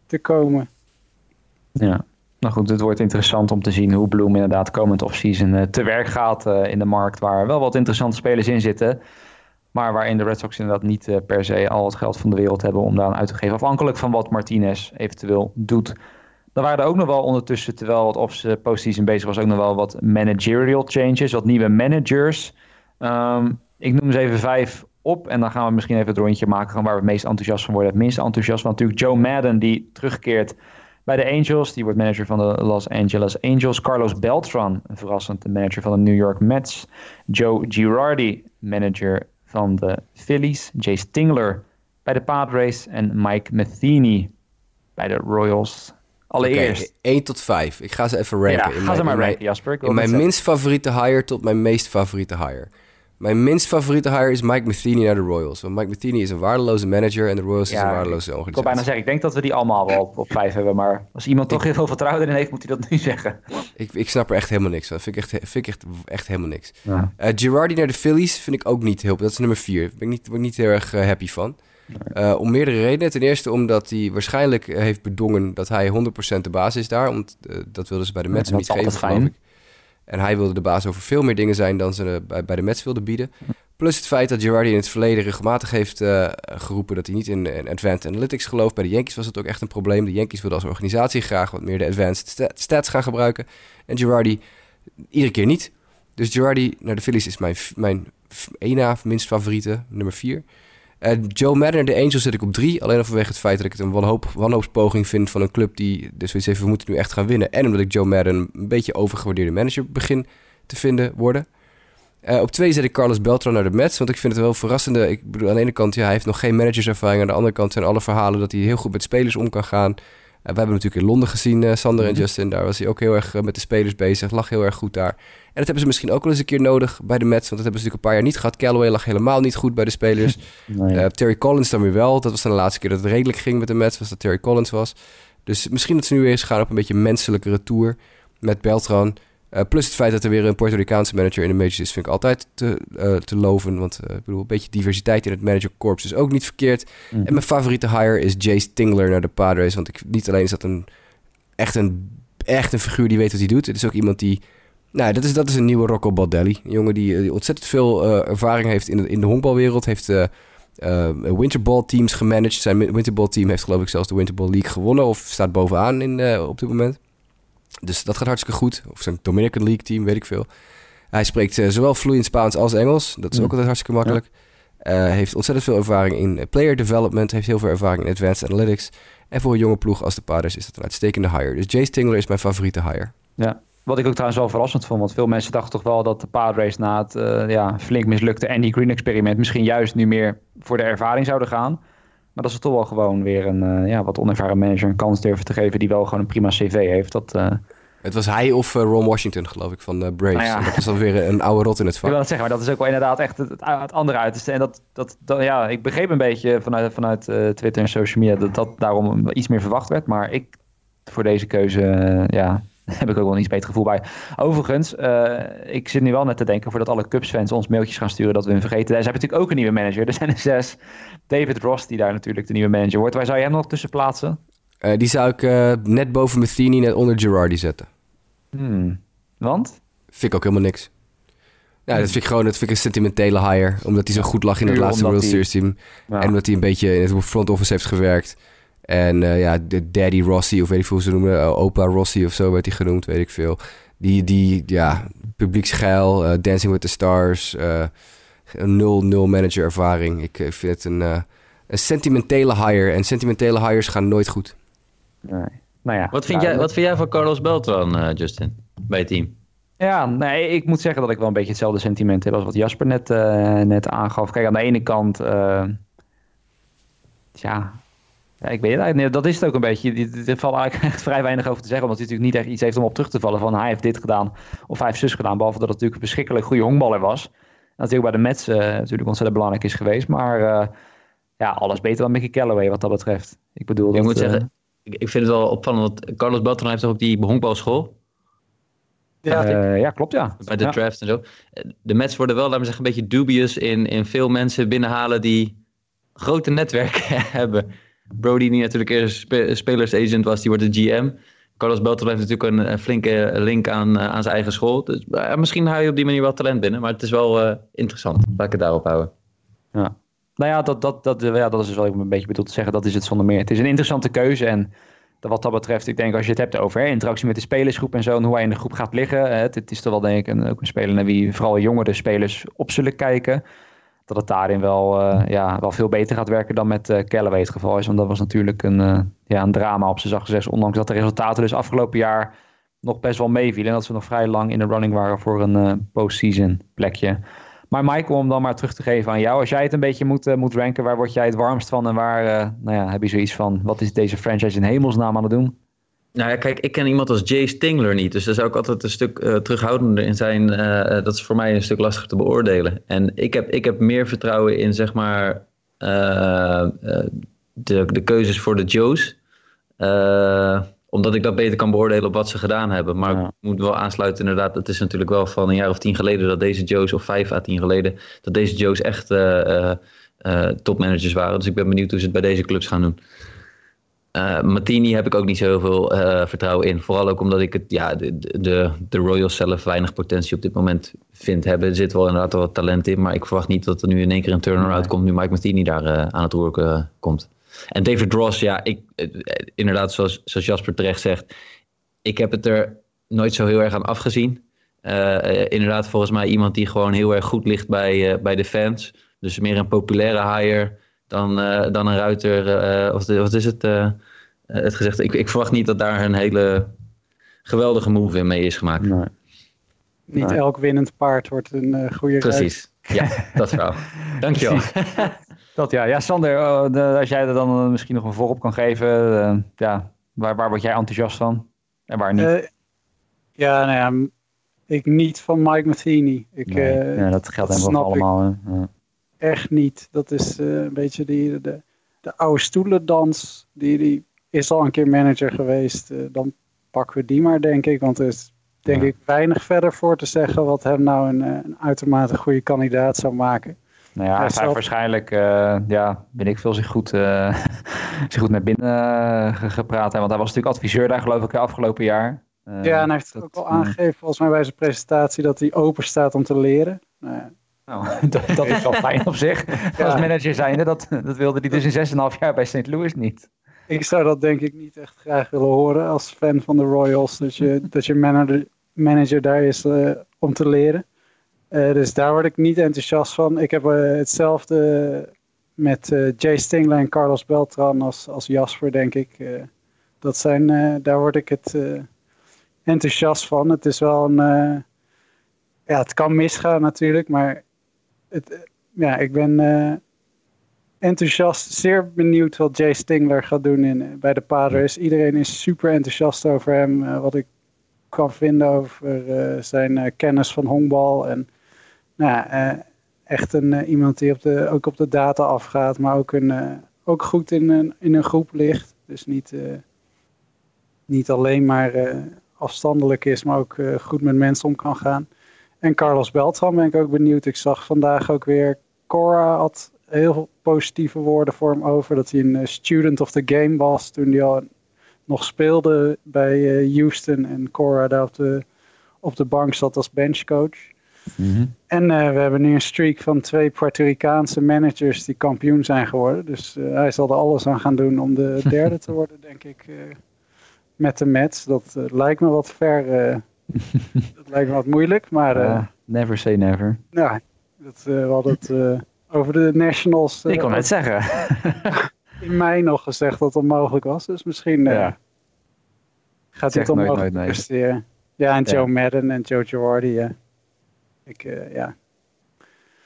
te komen. Ja, nou goed, het wordt interessant om te zien hoe Bloom inderdaad komend offseason te werk gaat in de markt. Waar wel wat interessante spelers in zitten. Maar waarin de Red Sox inderdaad niet uh, per se al het geld van de wereld hebben om daar aan uit te geven. Afhankelijk van wat Martinez eventueel doet. Dan waren er ook nog wel ondertussen, terwijl wat op zijn postseason bezig was, ook nog wel wat managerial changes. Wat nieuwe managers. Um, ik noem ze even vijf op. En dan gaan we misschien even het rondje maken waar we het meest enthousiast van worden. Het minst enthousiast van natuurlijk Joe Madden, die terugkeert bij de Angels. Die wordt manager van de Los Angeles Angels. Carlos Beltran, verrassend manager van de New York Mets. Joe Girardi, manager van de Phillies. Jay Stingler bij de Padres. En Mike Matheny bij de Royals. Allereerst. Okay, 1 tot 5. Ik ga ze even ranken. Ja, in ga mijn, ze maar ranken, Jasper. In mijn minst favoriete hire tot mijn meest favoriete hire. Mijn minst favoriete hire is Mike Matheny naar de Royals. Want Mike Matheny is een waardeloze manager en de Royals ja, is een waardeloze organisatie. Ik wil bijna zeggen, ik denk dat we die allemaal wel op, op vijf hebben. Maar als iemand toch heel veel vertrouwen in heeft, moet hij dat nu zeggen. Ik, ik snap er echt helemaal niks van. Vind ik echt, vind ik echt, echt helemaal niks. Ja. Uh, Girardi naar de Phillies vind ik ook niet heel... Dat is nummer vier. Daar ben ik niet, ben ik niet heel erg uh, happy van. Uh, om meerdere redenen. Ten eerste omdat hij waarschijnlijk heeft bedongen dat hij 100% de baas is daar. Want dat wilden ze bij de Mets ja, niet geven, geloof ik. En hij wilde de baas over veel meer dingen zijn dan ze bij, bij de Mets wilden bieden. Plus het feit dat Girardi in het verleden regelmatig heeft uh, geroepen dat hij niet in, in, advanced analytics gelooft. Bij de Yankees was het ook echt een probleem. De Yankees wilden als organisatie graag wat meer de advanced stats gaan gebruiken. En Girardi iedere keer niet. Dus Girardi naar de Phillies is mijn, mijn één minst favoriete, nummer vier. Joe Madden de Angels zit ik op drie. Alleen al vanwege het feit dat ik het een wanhoop, wanhoopspoging vind van een club die dus zoiets heeft, we moeten nu echt gaan winnen. En omdat ik Joe Madden een beetje overgewaardeerde manager begin te vinden worden. Uh, op twee zet ik Carlos Beltran naar de Mets. Want ik vind het wel verrassende. Ik bedoel, aan de ene kant, ja, hij heeft nog geen managerservaring. Aan de andere kant zijn alle verhalen dat hij heel goed met spelers om kan gaan. We hebben natuurlijk in Londen gezien, uh, Sander en Justin. Daar was hij ook heel erg met de spelers bezig. Lag heel erg goed daar. En dat hebben ze misschien ook wel eens een keer nodig bij de Mets. Want dat hebben ze natuurlijk een paar jaar niet gehad. Callaway lag helemaal niet goed bij de spelers. [LAUGHS] Nee. Terry Collins dan weer wel. Dat was dan de laatste keer dat het redelijk ging met de Mets. Was dat Terry Collins was. Dus misschien dat ze nu eens gaan op een beetje menselijkere tour. Met Beltran. Uh, plus het feit dat er weer een Puerto Ricaanse manager in de majors is, vind ik altijd te, uh, te loven. Want uh, ik bedoel, een beetje diversiteit in het managerkorps is ook niet verkeerd. Mm. En mijn favoriete hire is Jay Stingler naar de Padres. Want ik, niet alleen is dat een echt, een echt een figuur die weet wat hij doet. Het is ook iemand die... Nou, dat is, dat is een nieuwe Rocco Baldelli. Een jongen die, die ontzettend veel ervaring heeft in de, in de honkbalwereld. Heeft Winterball teams gemanaged. Zijn Winterball team heeft geloof ik zelfs de Winterball League gewonnen of staat bovenaan in, op dit moment. Dus dat gaat hartstikke goed. Of zijn Dominican League team, weet ik veel. Hij spreekt uh, zowel vloeiend Spaans als Engels. Dat is ook altijd hartstikke makkelijk. Ja. heeft ontzettend veel ervaring in player development. Heeft heel veel ervaring in advanced analytics. En voor een jonge ploeg als de Padres is dat een uitstekende hire. Dus Jay Stingler is mijn favoriete hire. Ja, wat ik ook trouwens wel verrassend vond. Want veel mensen dachten toch wel dat de Padres na het uh, ja, flink mislukte Andy Green experiment... misschien juist nu meer voor de ervaring zouden gaan. Maar dat ze toch wel gewoon weer een uh, ja, wat onervaren manager een kans durven te geven... die wel gewoon een prima cv heeft. Dat, uh... Het was hij of Ron Washington, geloof ik, van Braves. Nou ja. Dat is dan weer een oude rot in het vak. [LAUGHS] Ik wil dat zeggen, maar dat is ook wel inderdaad echt het, het andere uiterste. En dat, dat, dat, ja, ik begreep een beetje vanuit, vanuit Twitter en social media... dat dat daarom iets meer verwacht werd. Maar ik, voor deze keuze, ja, [LAUGHS] heb ik ook wel een iets beter gevoel bij. Overigens, uh, ik zit nu wel net te denken voordat alle Cubs-fans ons mailtjes gaan sturen dat we hem vergeten. Ze hebben natuurlijk ook een nieuwe manager. Er zijn er zes. David Ross, die daar natuurlijk de nieuwe manager wordt. Waar zou je hem nog tussen plaatsen? Uh, die zou ik uh, net boven Matheny, net onder Girardi zetten. Hmm. Want? Vind ik ook helemaal niks. Ja, dat vind ik gewoon dat vind ik een sentimentele hire. Omdat hij zo goed lag in het laatste World Series team. Ja. En omdat hij een beetje in het front office heeft gewerkt. En uh, ja, de Daddy Rossi, of weet ik veel hoe ze noemen, uh, Opa Rossi of zo werd hij genoemd, weet ik veel. Die, die ja, publieksgeil, uh, Dancing with the Stars, een nul-nul manager ervaring. Ik vind het een, een sentimentele hire. En sentimentele hires gaan nooit goed. Nee. Nou ja, wat, vind nou, jij, wat vind jij van Carlos Beltran, Justin, bij het team? Ja, nee, ik moet zeggen dat ik wel een beetje hetzelfde sentiment heb als wat Jasper net, net aangaf. Kijk, aan de ene kant, ja, ja, ik weet het eigenlijk Dat is het ook een beetje. Er valt eigenlijk [LAUGHS] echt vrij weinig over te zeggen. Omdat hij natuurlijk niet echt iets heeft om op terug te vallen. Van hij heeft dit gedaan of hij heeft zus gedaan. Behalve dat het natuurlijk een verschrikkelijk goede honkballer was. En natuurlijk bij de Mets uh, natuurlijk ontzettend belangrijk is geweest. Maar uh, ja, alles beter dan Mickey Callaway wat dat betreft. Ik bedoel, ik dat, moet zeggen, ik, vind het wel opvallend. Dat Carlos Beltran heeft ook die honkbalschool. Ja, uh, ja, klopt ja. Bij de ja. draft en zo. De Mets worden wel, laten we zeggen, een beetje dubious in, in veel mensen binnenhalen die grote netwerken [LAUGHS] hebben. Brody, die natuurlijk eerst spe spelersagent was, die wordt de GM. Carlos Beltran heeft natuurlijk een, flinke link aan, uh, aan zijn eigen school. Dus uh, misschien hou je op die manier wel talent binnen. Maar het is wel uh, interessant. Laat ik het daarop houden. Ja. Nou ja dat, dat, dat, ja, dat is dus wat ik een beetje bedoel te zeggen. Dat is het zonder meer. Het is een interessante keuze. En wat dat betreft, ik denk als je het hebt over hè, interactie met de spelersgroep en zo. En hoe hij in de groep gaat liggen. Het, het is toch wel denk ik een, ook een speler naar wie vooral jongere spelers op zullen kijken dat het daarin wel, uh, ja, wel veel beter gaat werken dan met uh, Callaway het geval is. Want dat was natuurlijk een, uh, ja, een drama op zijn zacht gezegd. Ondanks dat de resultaten dus afgelopen jaar nog best wel meevielen. En dat ze nog vrij lang in de running waren voor een postseason plekje. Maar Michael, om dan maar terug te geven aan jou. Als jij het een beetje moet, moet ranken, waar word jij het warmst van? En waar nou ja, heb je zoiets van, wat is deze franchise in hemelsnaam aan het doen? Nou ja, kijk, ik ken iemand als Jay Stingler niet. Dus daar zou ik altijd een stuk uh, terughoudender in zijn. Uh, dat is voor mij een stuk lastiger te beoordelen. En ik heb, ik heb meer vertrouwen in, zeg maar, uh, de, de keuzes voor de Joes. omdat ik dat beter kan beoordelen op wat ze gedaan hebben. Maar ja. ik moet wel aansluiten, inderdaad. Het is natuurlijk wel van een jaar of tien geleden dat deze Joes, of vijf à tien geleden, dat deze Joes echt topmanagers waren. Dus ik ben benieuwd hoe ze het bij deze clubs gaan doen. Uh, Martini heb ik ook niet zoveel uh, vertrouwen in. Vooral ook omdat ik het, ja, de, de, de Royals zelf weinig potentie op dit moment vind hebben. Er zit wel inderdaad wel wat talent in, maar ik verwacht niet dat er nu in één keer een turnaround nee. komt nu Mike Martini daar uh, aan het roer komt. En David Ross, ja, ik, inderdaad, zoals, zoals Jasper terecht zegt, ik heb het er nooit zo heel erg aan afgezien. inderdaad, volgens mij iemand die gewoon heel erg goed ligt bij, bij de fans. Dus meer een populaire hire dan, uh, dan een ruiter. Uh, of wat is het? Uh, het gezegd. Ik, ik verwacht niet dat daar een hele geweldige move in mee is gemaakt. Nee. Niet nee. elk winnend paard wordt een goede Precies. Ruiter. Ja, dat verhaal. [LAUGHS] Dankjewel. dat ja. Ja, Sander, oh, de, als jij er dan misschien nog een voorop kan geven. ja, waar, waar word jij enthousiast van? En waar niet? ja, nou ja, ik niet van Mike Matheny. Ik, nee, ja, dat geldt helemaal voor allemaal. Ja echt niet. Dat is uh, een beetje die, de, de oude stoelendans. Die, die is al een keer manager geweest. Uh, dan pakken we die maar, denk ik. Want er is denk ja. ik weinig verder voor te zeggen wat hem nou een, een uitermate goede kandidaat zou maken. Nou ja, hij heeft waarschijnlijk, uh, ja, ben ik veel, zich goed, uh, [LAUGHS] zich goed naar binnen gepraat. Hè? Want hij was natuurlijk adviseur daar, geloof ik, afgelopen jaar. ja, en hij heeft dat, ook al aangegeven, volgens mij bij zijn presentatie, dat hij open staat om te leren. Nou, Nou, [LAUGHS] dat, dat is wel [LAUGHS] fijn op zich. Als manager zijnde, dat, dat wilde hij dus in 6,5 jaar bij St. Louis niet. Ik zou dat denk ik niet echt graag willen horen als fan van de Royals. Dat je, [LAUGHS] dat je manager, manager daar is uh, om te leren. Uh, dus daar word ik niet enthousiast van. Ik heb uh, hetzelfde met Jay Stingler en Carlos Beltran als, als Jasper, denk ik. dat zijn, daar word ik het enthousiast van. Het is wel een... ja, het kan misgaan natuurlijk, maar het, ja, ik ben enthousiast, zeer benieuwd wat Jay Stingler gaat doen in, bij de Padres. Iedereen is super enthousiast over hem. Uh, wat ik kan vinden over uh, zijn kennis van honkbal. En nou, echt een, iemand die op de, ook op de data afgaat, maar ook, een, ook goed in een, in een groep ligt. Dus niet, niet alleen maar afstandelijk is, maar ook goed met mensen om kan gaan. En Carlos Beltran ben ik ook benieuwd. Ik zag vandaag ook weer Cora had heel veel positieve woorden voor hem over. Dat hij een eh, student of the game was toen hij al nog speelde bij uh, Houston. En Cora daar op de, op de bank zat als benchcoach. Mm En uh, we hebben nu een streak van twee Puerto Ricaanse managers die kampioen zijn geworden. Dus uh, hij zal er alles aan gaan doen om de [LAUGHS] derde te worden, denk ik, met de Mets. Dat lijkt me wat ver. [LAUGHS] dat lijkt me wat moeilijk, maar... never say never. Ja, dat, we hadden het over de Nationals. ik kon het zeggen. [LAUGHS] in mei nog gezegd dat het onmogelijk was. Dus misschien ja. gaat dit onmogelijk presteren. Ja, en Joe Madden en Joe Girardi, ja. Ik, ja.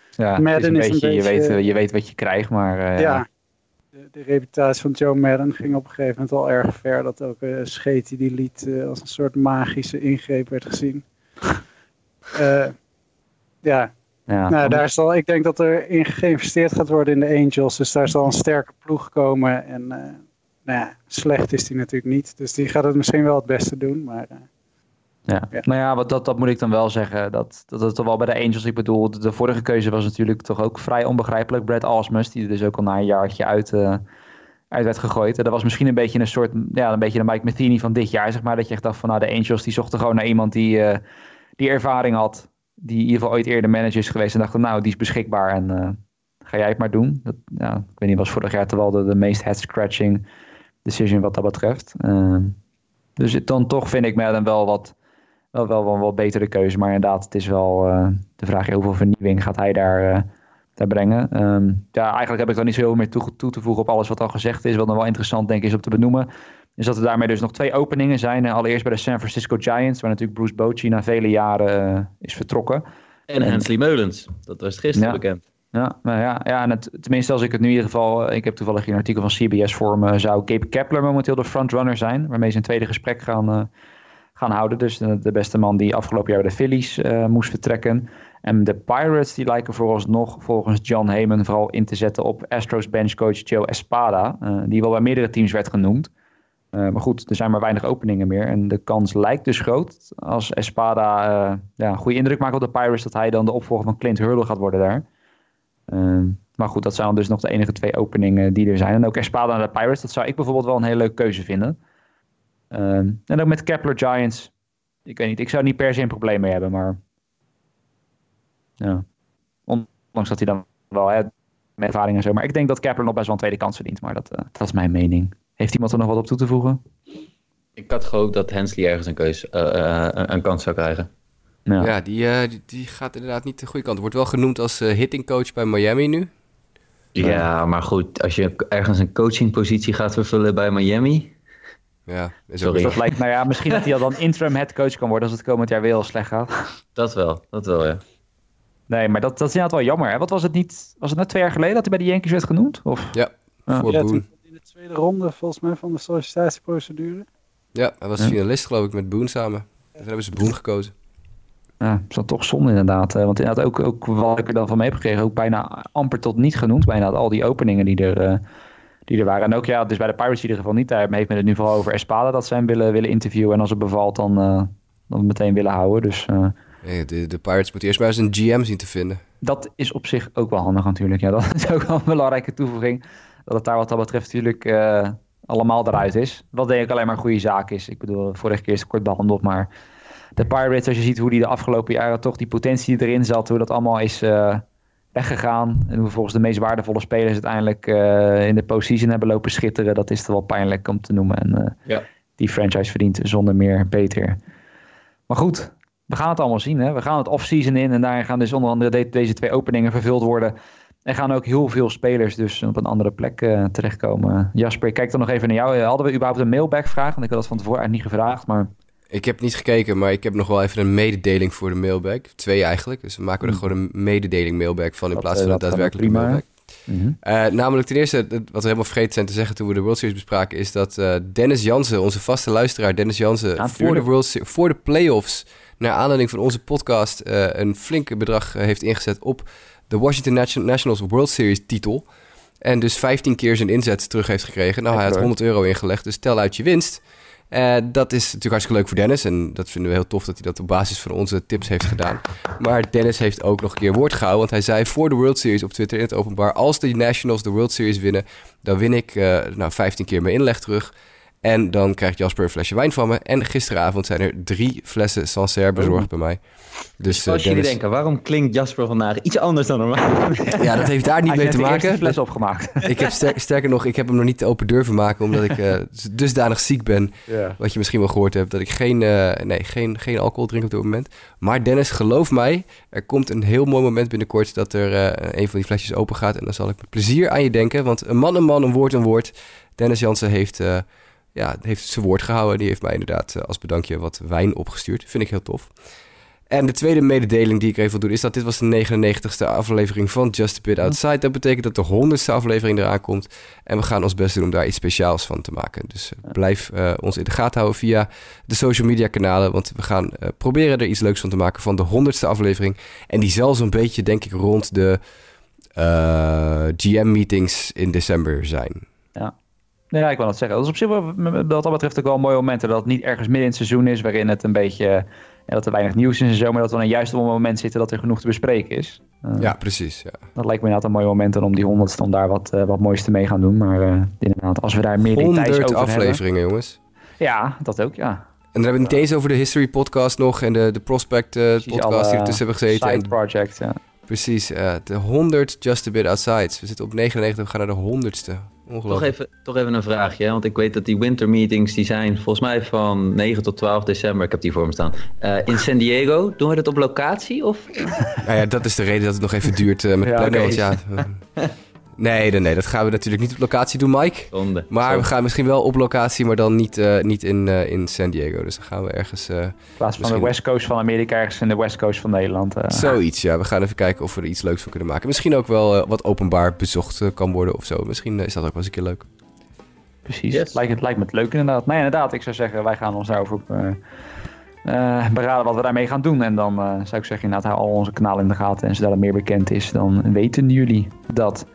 Ja, Madden is een, beetje, je, weet, je weet wat je krijgt, maar... Ja, de, reputatie van Joe Madden ging op een gegeven moment al erg ver. Dat ook uh, Scheet die lied als een soort magische ingreep werd gezien. [LAUGHS] ja, ja. Nou, daar zal, ik denk dat er in geïnvesteerd gaat worden in de Angels. Dus daar zal een sterke ploeg komen. En uh, nou ja, slecht is die natuurlijk niet. Dus die gaat het misschien wel het beste doen. Maar, uh, ja. ja. nou ja, wat, dat, dat moet ik dan wel zeggen. Dat, dat het toch wel bij de Angels, ik bedoel, de vorige keuze was natuurlijk toch ook vrij onbegrijpelijk. Brad Alsmus, die er dus ook al na een jaartje uit, uh, uit werd gegooid. En dat was misschien een beetje een soort, ja, een beetje de Mike Matheny van dit jaar, zeg maar. Dat je echt dacht van, nou, de Angels, die zochten gewoon naar iemand die, die ervaring had die in ieder geval ooit eerder manager is geweest en dachten, nou, die is beschikbaar en uh, ga jij het maar doen. Dat, ja, ik weet niet, was vorig jaar terwijl de, de meest head-scratching decision wat dat betreft. Uh, dus dan toch vind ik mij dan wel wat, wel, wel, wel, wel betere keuze. Maar inderdaad, het is wel uh, de vraag hoeveel vernieuwing gaat hij daar, uh, daar brengen. Um, ja, eigenlijk heb ik dan niet zo heel veel meer toe, toe, te voegen op alles wat al gezegd is. Wat dan wel interessant denk ik is om te benoemen is dat er daarmee dus nog twee openingen zijn. Allereerst bij de San Francisco Giants, waar natuurlijk Bruce Bochy na vele jaren uh, is vertrokken. En, en Hensley Meulens, dat was gisteren ja. bekend. Ja, maar ja, ja en het, tenminste als ik het nu in ieder geval... Eh, ik heb toevallig hier een artikel van CBS voor me... zou Gabe Kepler momenteel de frontrunner zijn... waarmee ze een tweede gesprek gaan, gaan houden. Dus de, beste man die afgelopen jaar bij de Phillies uh, moest vertrekken. En de Pirates die lijken vooralsnog volgens John Heyman... vooral in te zetten op Astros benchcoach Joe Espada... die wel bij meerdere teams werd genoemd. Uh, maar goed, er zijn maar weinig openingen meer. En de kans lijkt dus groot als Espada ja, een goede indruk maakt op de Pirates... dat hij dan de opvolger van Clint Hurdle gaat worden daar. Uh, maar goed, dat zijn dus nog de enige twee openingen die er zijn. En ook Espada naar de Pirates, dat zou ik bijvoorbeeld wel een hele leuke keuze vinden. En ook met Kepler Giants. Ik weet niet, ik zou niet per se een probleem mee hebben, maar... Ja. Ondanks dat hij dan wel hè, met ervaring en zo. Maar ik denk dat Kepler nog best wel een tweede kans verdient. Maar dat, dat is mijn mening. Heeft iemand er nog wat op toe te voegen? Ik had gehoopt dat Hensley ergens een, keus, uh, een kans zou krijgen. Ja, ja die, die, die, gaat inderdaad niet de goede kant. Wordt wel genoemd als hittingcoach bij Miami nu. Ja, maar goed, als je ergens een coachingpositie gaat vervullen bij Miami... Ja, Sorry. Dat lijkt, nou ja, misschien dat hij al dan [LAUGHS] interim headcoach kan worden als het komend jaar weer heel slecht gaat. Dat wel, dat wel, ja. Nee, maar dat, dat is inderdaad wel jammer. Hè? Wat was het niet? Was het net twee jaar geleden dat hij bij de Yankees werd genoemd? Of? Ja, voor ja, Boone de tweede ronde volgens mij van de sollicitatieprocedure. Ja, hij was ja. finalist geloof ik met Boone samen. Dus hebben ze Boone gekozen. Ja, is dat toch zonde inderdaad. Want inderdaad ook, ook wat ik er dan van mee heb gekregen, ook bijna amper tot niet genoemd. Bijna al die openingen die er, uh, die er waren. En ook ja, dus bij de Pirates in ieder geval niet. Daar heeft men het nu vooral over Espada dat ze hem willen, willen interviewen. En als het bevalt dan, uh, dan meteen willen houden. Dus... Uh, de, de Pirates moeten eerst maar eens een GM zien te vinden. Dat is op zich ook wel handig natuurlijk. Ja, dat [LAUGHS] is ook wel een belangrijke toevoeging dat het daar wat dat betreft natuurlijk uh, allemaal eruit is. Wat denk ik alleen maar een goede zaak is. Ik bedoel, vorige keer is het kort behandeld, maar de Pirates, als je ziet hoe die de afgelopen jaren toch die potentie erin zat, hoe dat allemaal is, weggegaan. En hoe volgens de meest waardevolle spelers uiteindelijk uh, in de postseason hebben lopen schitteren. Dat is toch wel pijnlijk om te noemen. En uh, ja. die franchise verdient zonder meer beter. Maar goed, we gaan het allemaal zien. Hè? We gaan het off-season in en daarin gaan dus onder andere de deze twee openingen vervuld worden. En gaan ook heel veel spelers dus op een andere plek uh, terechtkomen. Jasper, ik kijk dan nog even naar jou. Hadden we überhaupt een mailback vraag? Want ik had dat van tevoren eigenlijk niet gevraagd, maar... Ik heb niet gekeken, maar ik heb nog wel even een mededeling voor de mailback. Twee eigenlijk. Dus we maken er hmm. gewoon een mededeling mailback van in plaats van eh, een daadwerkelijke mailback. Mm namelijk ten eerste, wat we helemaal vergeten zijn te zeggen toen we de World Series bespraken, is dat uh, Dennis Jansen, onze vaste luisteraar Dennis Jansen, voor, de World voor de playoffs, naar aanleiding van onze podcast, uh, een flinke bedrag heeft ingezet op de Washington Nationals World Series titel. En dus 15 keer zijn inzet terug heeft gekregen. Nou, hij had 100 euro ingelegd, dus tel uit je winst. Uh, dat is natuurlijk hartstikke leuk voor Dennis. En dat vinden we heel tof dat hij dat op basis van onze tips heeft gedaan. Maar Dennis heeft ook nog een keer woord gehouden. Want hij zei voor de World Series op Twitter in het openbaar... als de Nationals de World Series winnen... dan win ik uh, nou, 15 keer mijn inleg terug. En dan krijgt Jasper een flesje wijn van me. En gisteravond zijn er drie flessen Sancerre bezorgd bij mij. Dus, Als uh, jullie denken, waarom klinkt Jasper vandaag iets anders dan normaal? [LAUGHS] ja, dat heeft daar niet mee te maken. Ik fles opgemaakt. [LAUGHS] ik heb sterker nog, ik heb hem nog niet open durven maken, omdat ik uh, [LAUGHS] dusdanig ziek ben. Wat je misschien wel gehoord hebt, dat ik geen, uh, nee, geen, geen alcohol drink op dit moment. Maar Dennis, geloof mij, er komt een heel mooi moment binnenkort dat er een van die flesjes open gaat. En dan zal ik met plezier aan je denken, want een man een man, een woord een woord. Dennis Jansen heeft ja, heeft zijn woord gehouden. Die heeft mij inderdaad als bedankje wat wijn opgestuurd. Vind ik heel tof. En de tweede mededeling die ik even wil doen is dat dit was de 99ste aflevering van Just a Bit Outside. Dat betekent dat de 100ste aflevering eraan komt. En we gaan ons best doen om daar iets speciaals van te maken. Dus uh, blijf uh, ons in de gaten houden via de social media kanalen. Want we gaan uh, proberen er iets leuks van te maken van de 100ste aflevering. En die zal zo'n beetje, denk ik, rond de GM-meetings in december zijn. Ja. Nee, ja, ik wil dat zeggen. Dat is op zich wel, wat dat betreft ook wel een mooi moment. Dat het niet ergens midden in het seizoen is waarin het een beetje ja, dat er weinig nieuws is en zo, maar dat we dan juist op een moment zitten dat er genoeg te bespreken is. Uh, ja, precies. Ja. Dat lijkt me inderdaad een mooi moment om die honderdste om daar wat, uh, wat moois te mee gaan doen. Maar uh, inderdaad, als we daar meer details over afleveringen, hebben, jongens. Ja, dat ook, ja. En dan hebben we het niet eens over de History podcast nog en de, de Prospect podcast die ertussen hebben gezeten. Side project, ja. Precies, de 100 Just a Bit Outside. We zitten op 99, we gaan naar de 100ste. Toch even, toch even een vraagje, want ik weet dat die winter meetings die zijn volgens mij van 9 tot 12 december. Ik heb die voor me staan. Uh, in San Diego, doen we dat op locatie? Of? [LAUGHS] nou ja, dat is de reden dat het nog even duurt uh, met ja, plannen. Okay. Ja, [LAUGHS] [LAUGHS] Nee, nee, dat gaan we natuurlijk niet op locatie doen, Mike. Zonde. Maar we gaan misschien wel op locatie, maar dan niet, uh, niet in, uh, in San Diego. Dus dan gaan we ergens... Uh, in plaats van de West Coast van Amerika, ergens in de West Coast van Nederland. Zoiets, ja. We gaan even kijken of we er iets leuks van kunnen maken. Misschien ook wel wat openbaar bezocht kan worden of zo. Misschien is dat ook wel eens een keer leuk. Precies, yes. lijkt, het lijkt me het leuk inderdaad. Nee, inderdaad, ik zou zeggen, wij gaan ons daarover op... beraden wat we daarmee gaan doen. En dan zou ik zeggen, inderdaad, hou al onze kanalen in de gaten. En zodra het meer bekend is, dan weten jullie dat.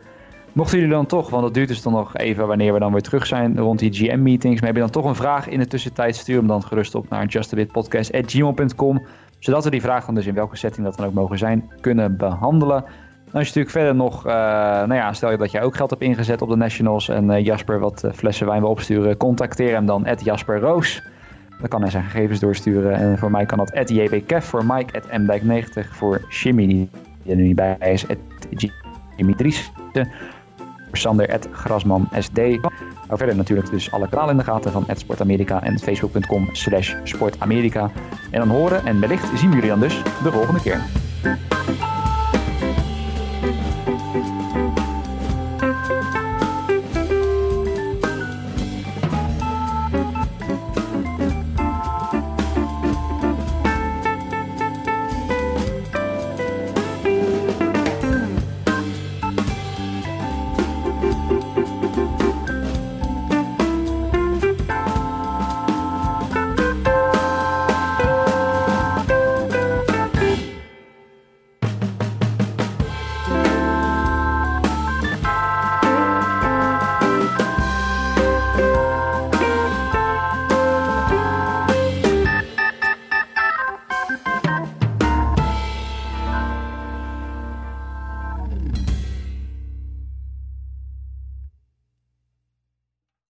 Mochten jullie dan toch, want dat duurt dus dan nog even wanneer we dan weer terug zijn rond die GM-meetings. Maar heb je dan toch een vraag in de tussentijd, stuur hem dan gerust op naar justabitpodcast.gmail.com. Zodat we die vraag dan dus in welke setting dat dan ook mogen zijn, kunnen behandelen. Dan als je natuurlijk verder nog, uh, nou ja, stel je dat jij ook geld hebt ingezet op de Nationals en uh, Jasper wat uh, flessen wijn wil opsturen, contacteer hem dan at Jasper Roos. Dan kan hij zijn gegevens doorsturen. En voor mij kan dat at JBKef, voor Mike at MDijk90, voor Jimmy die er nu niet bij is, at Jimmy. Sander, Grasman SD. Verder natuurlijk dus alle kanalen in de gaten van Sport Amerika en facebook.com slash sportamerika. En dan horen en wellicht zien we jullie dan dus de volgende keer.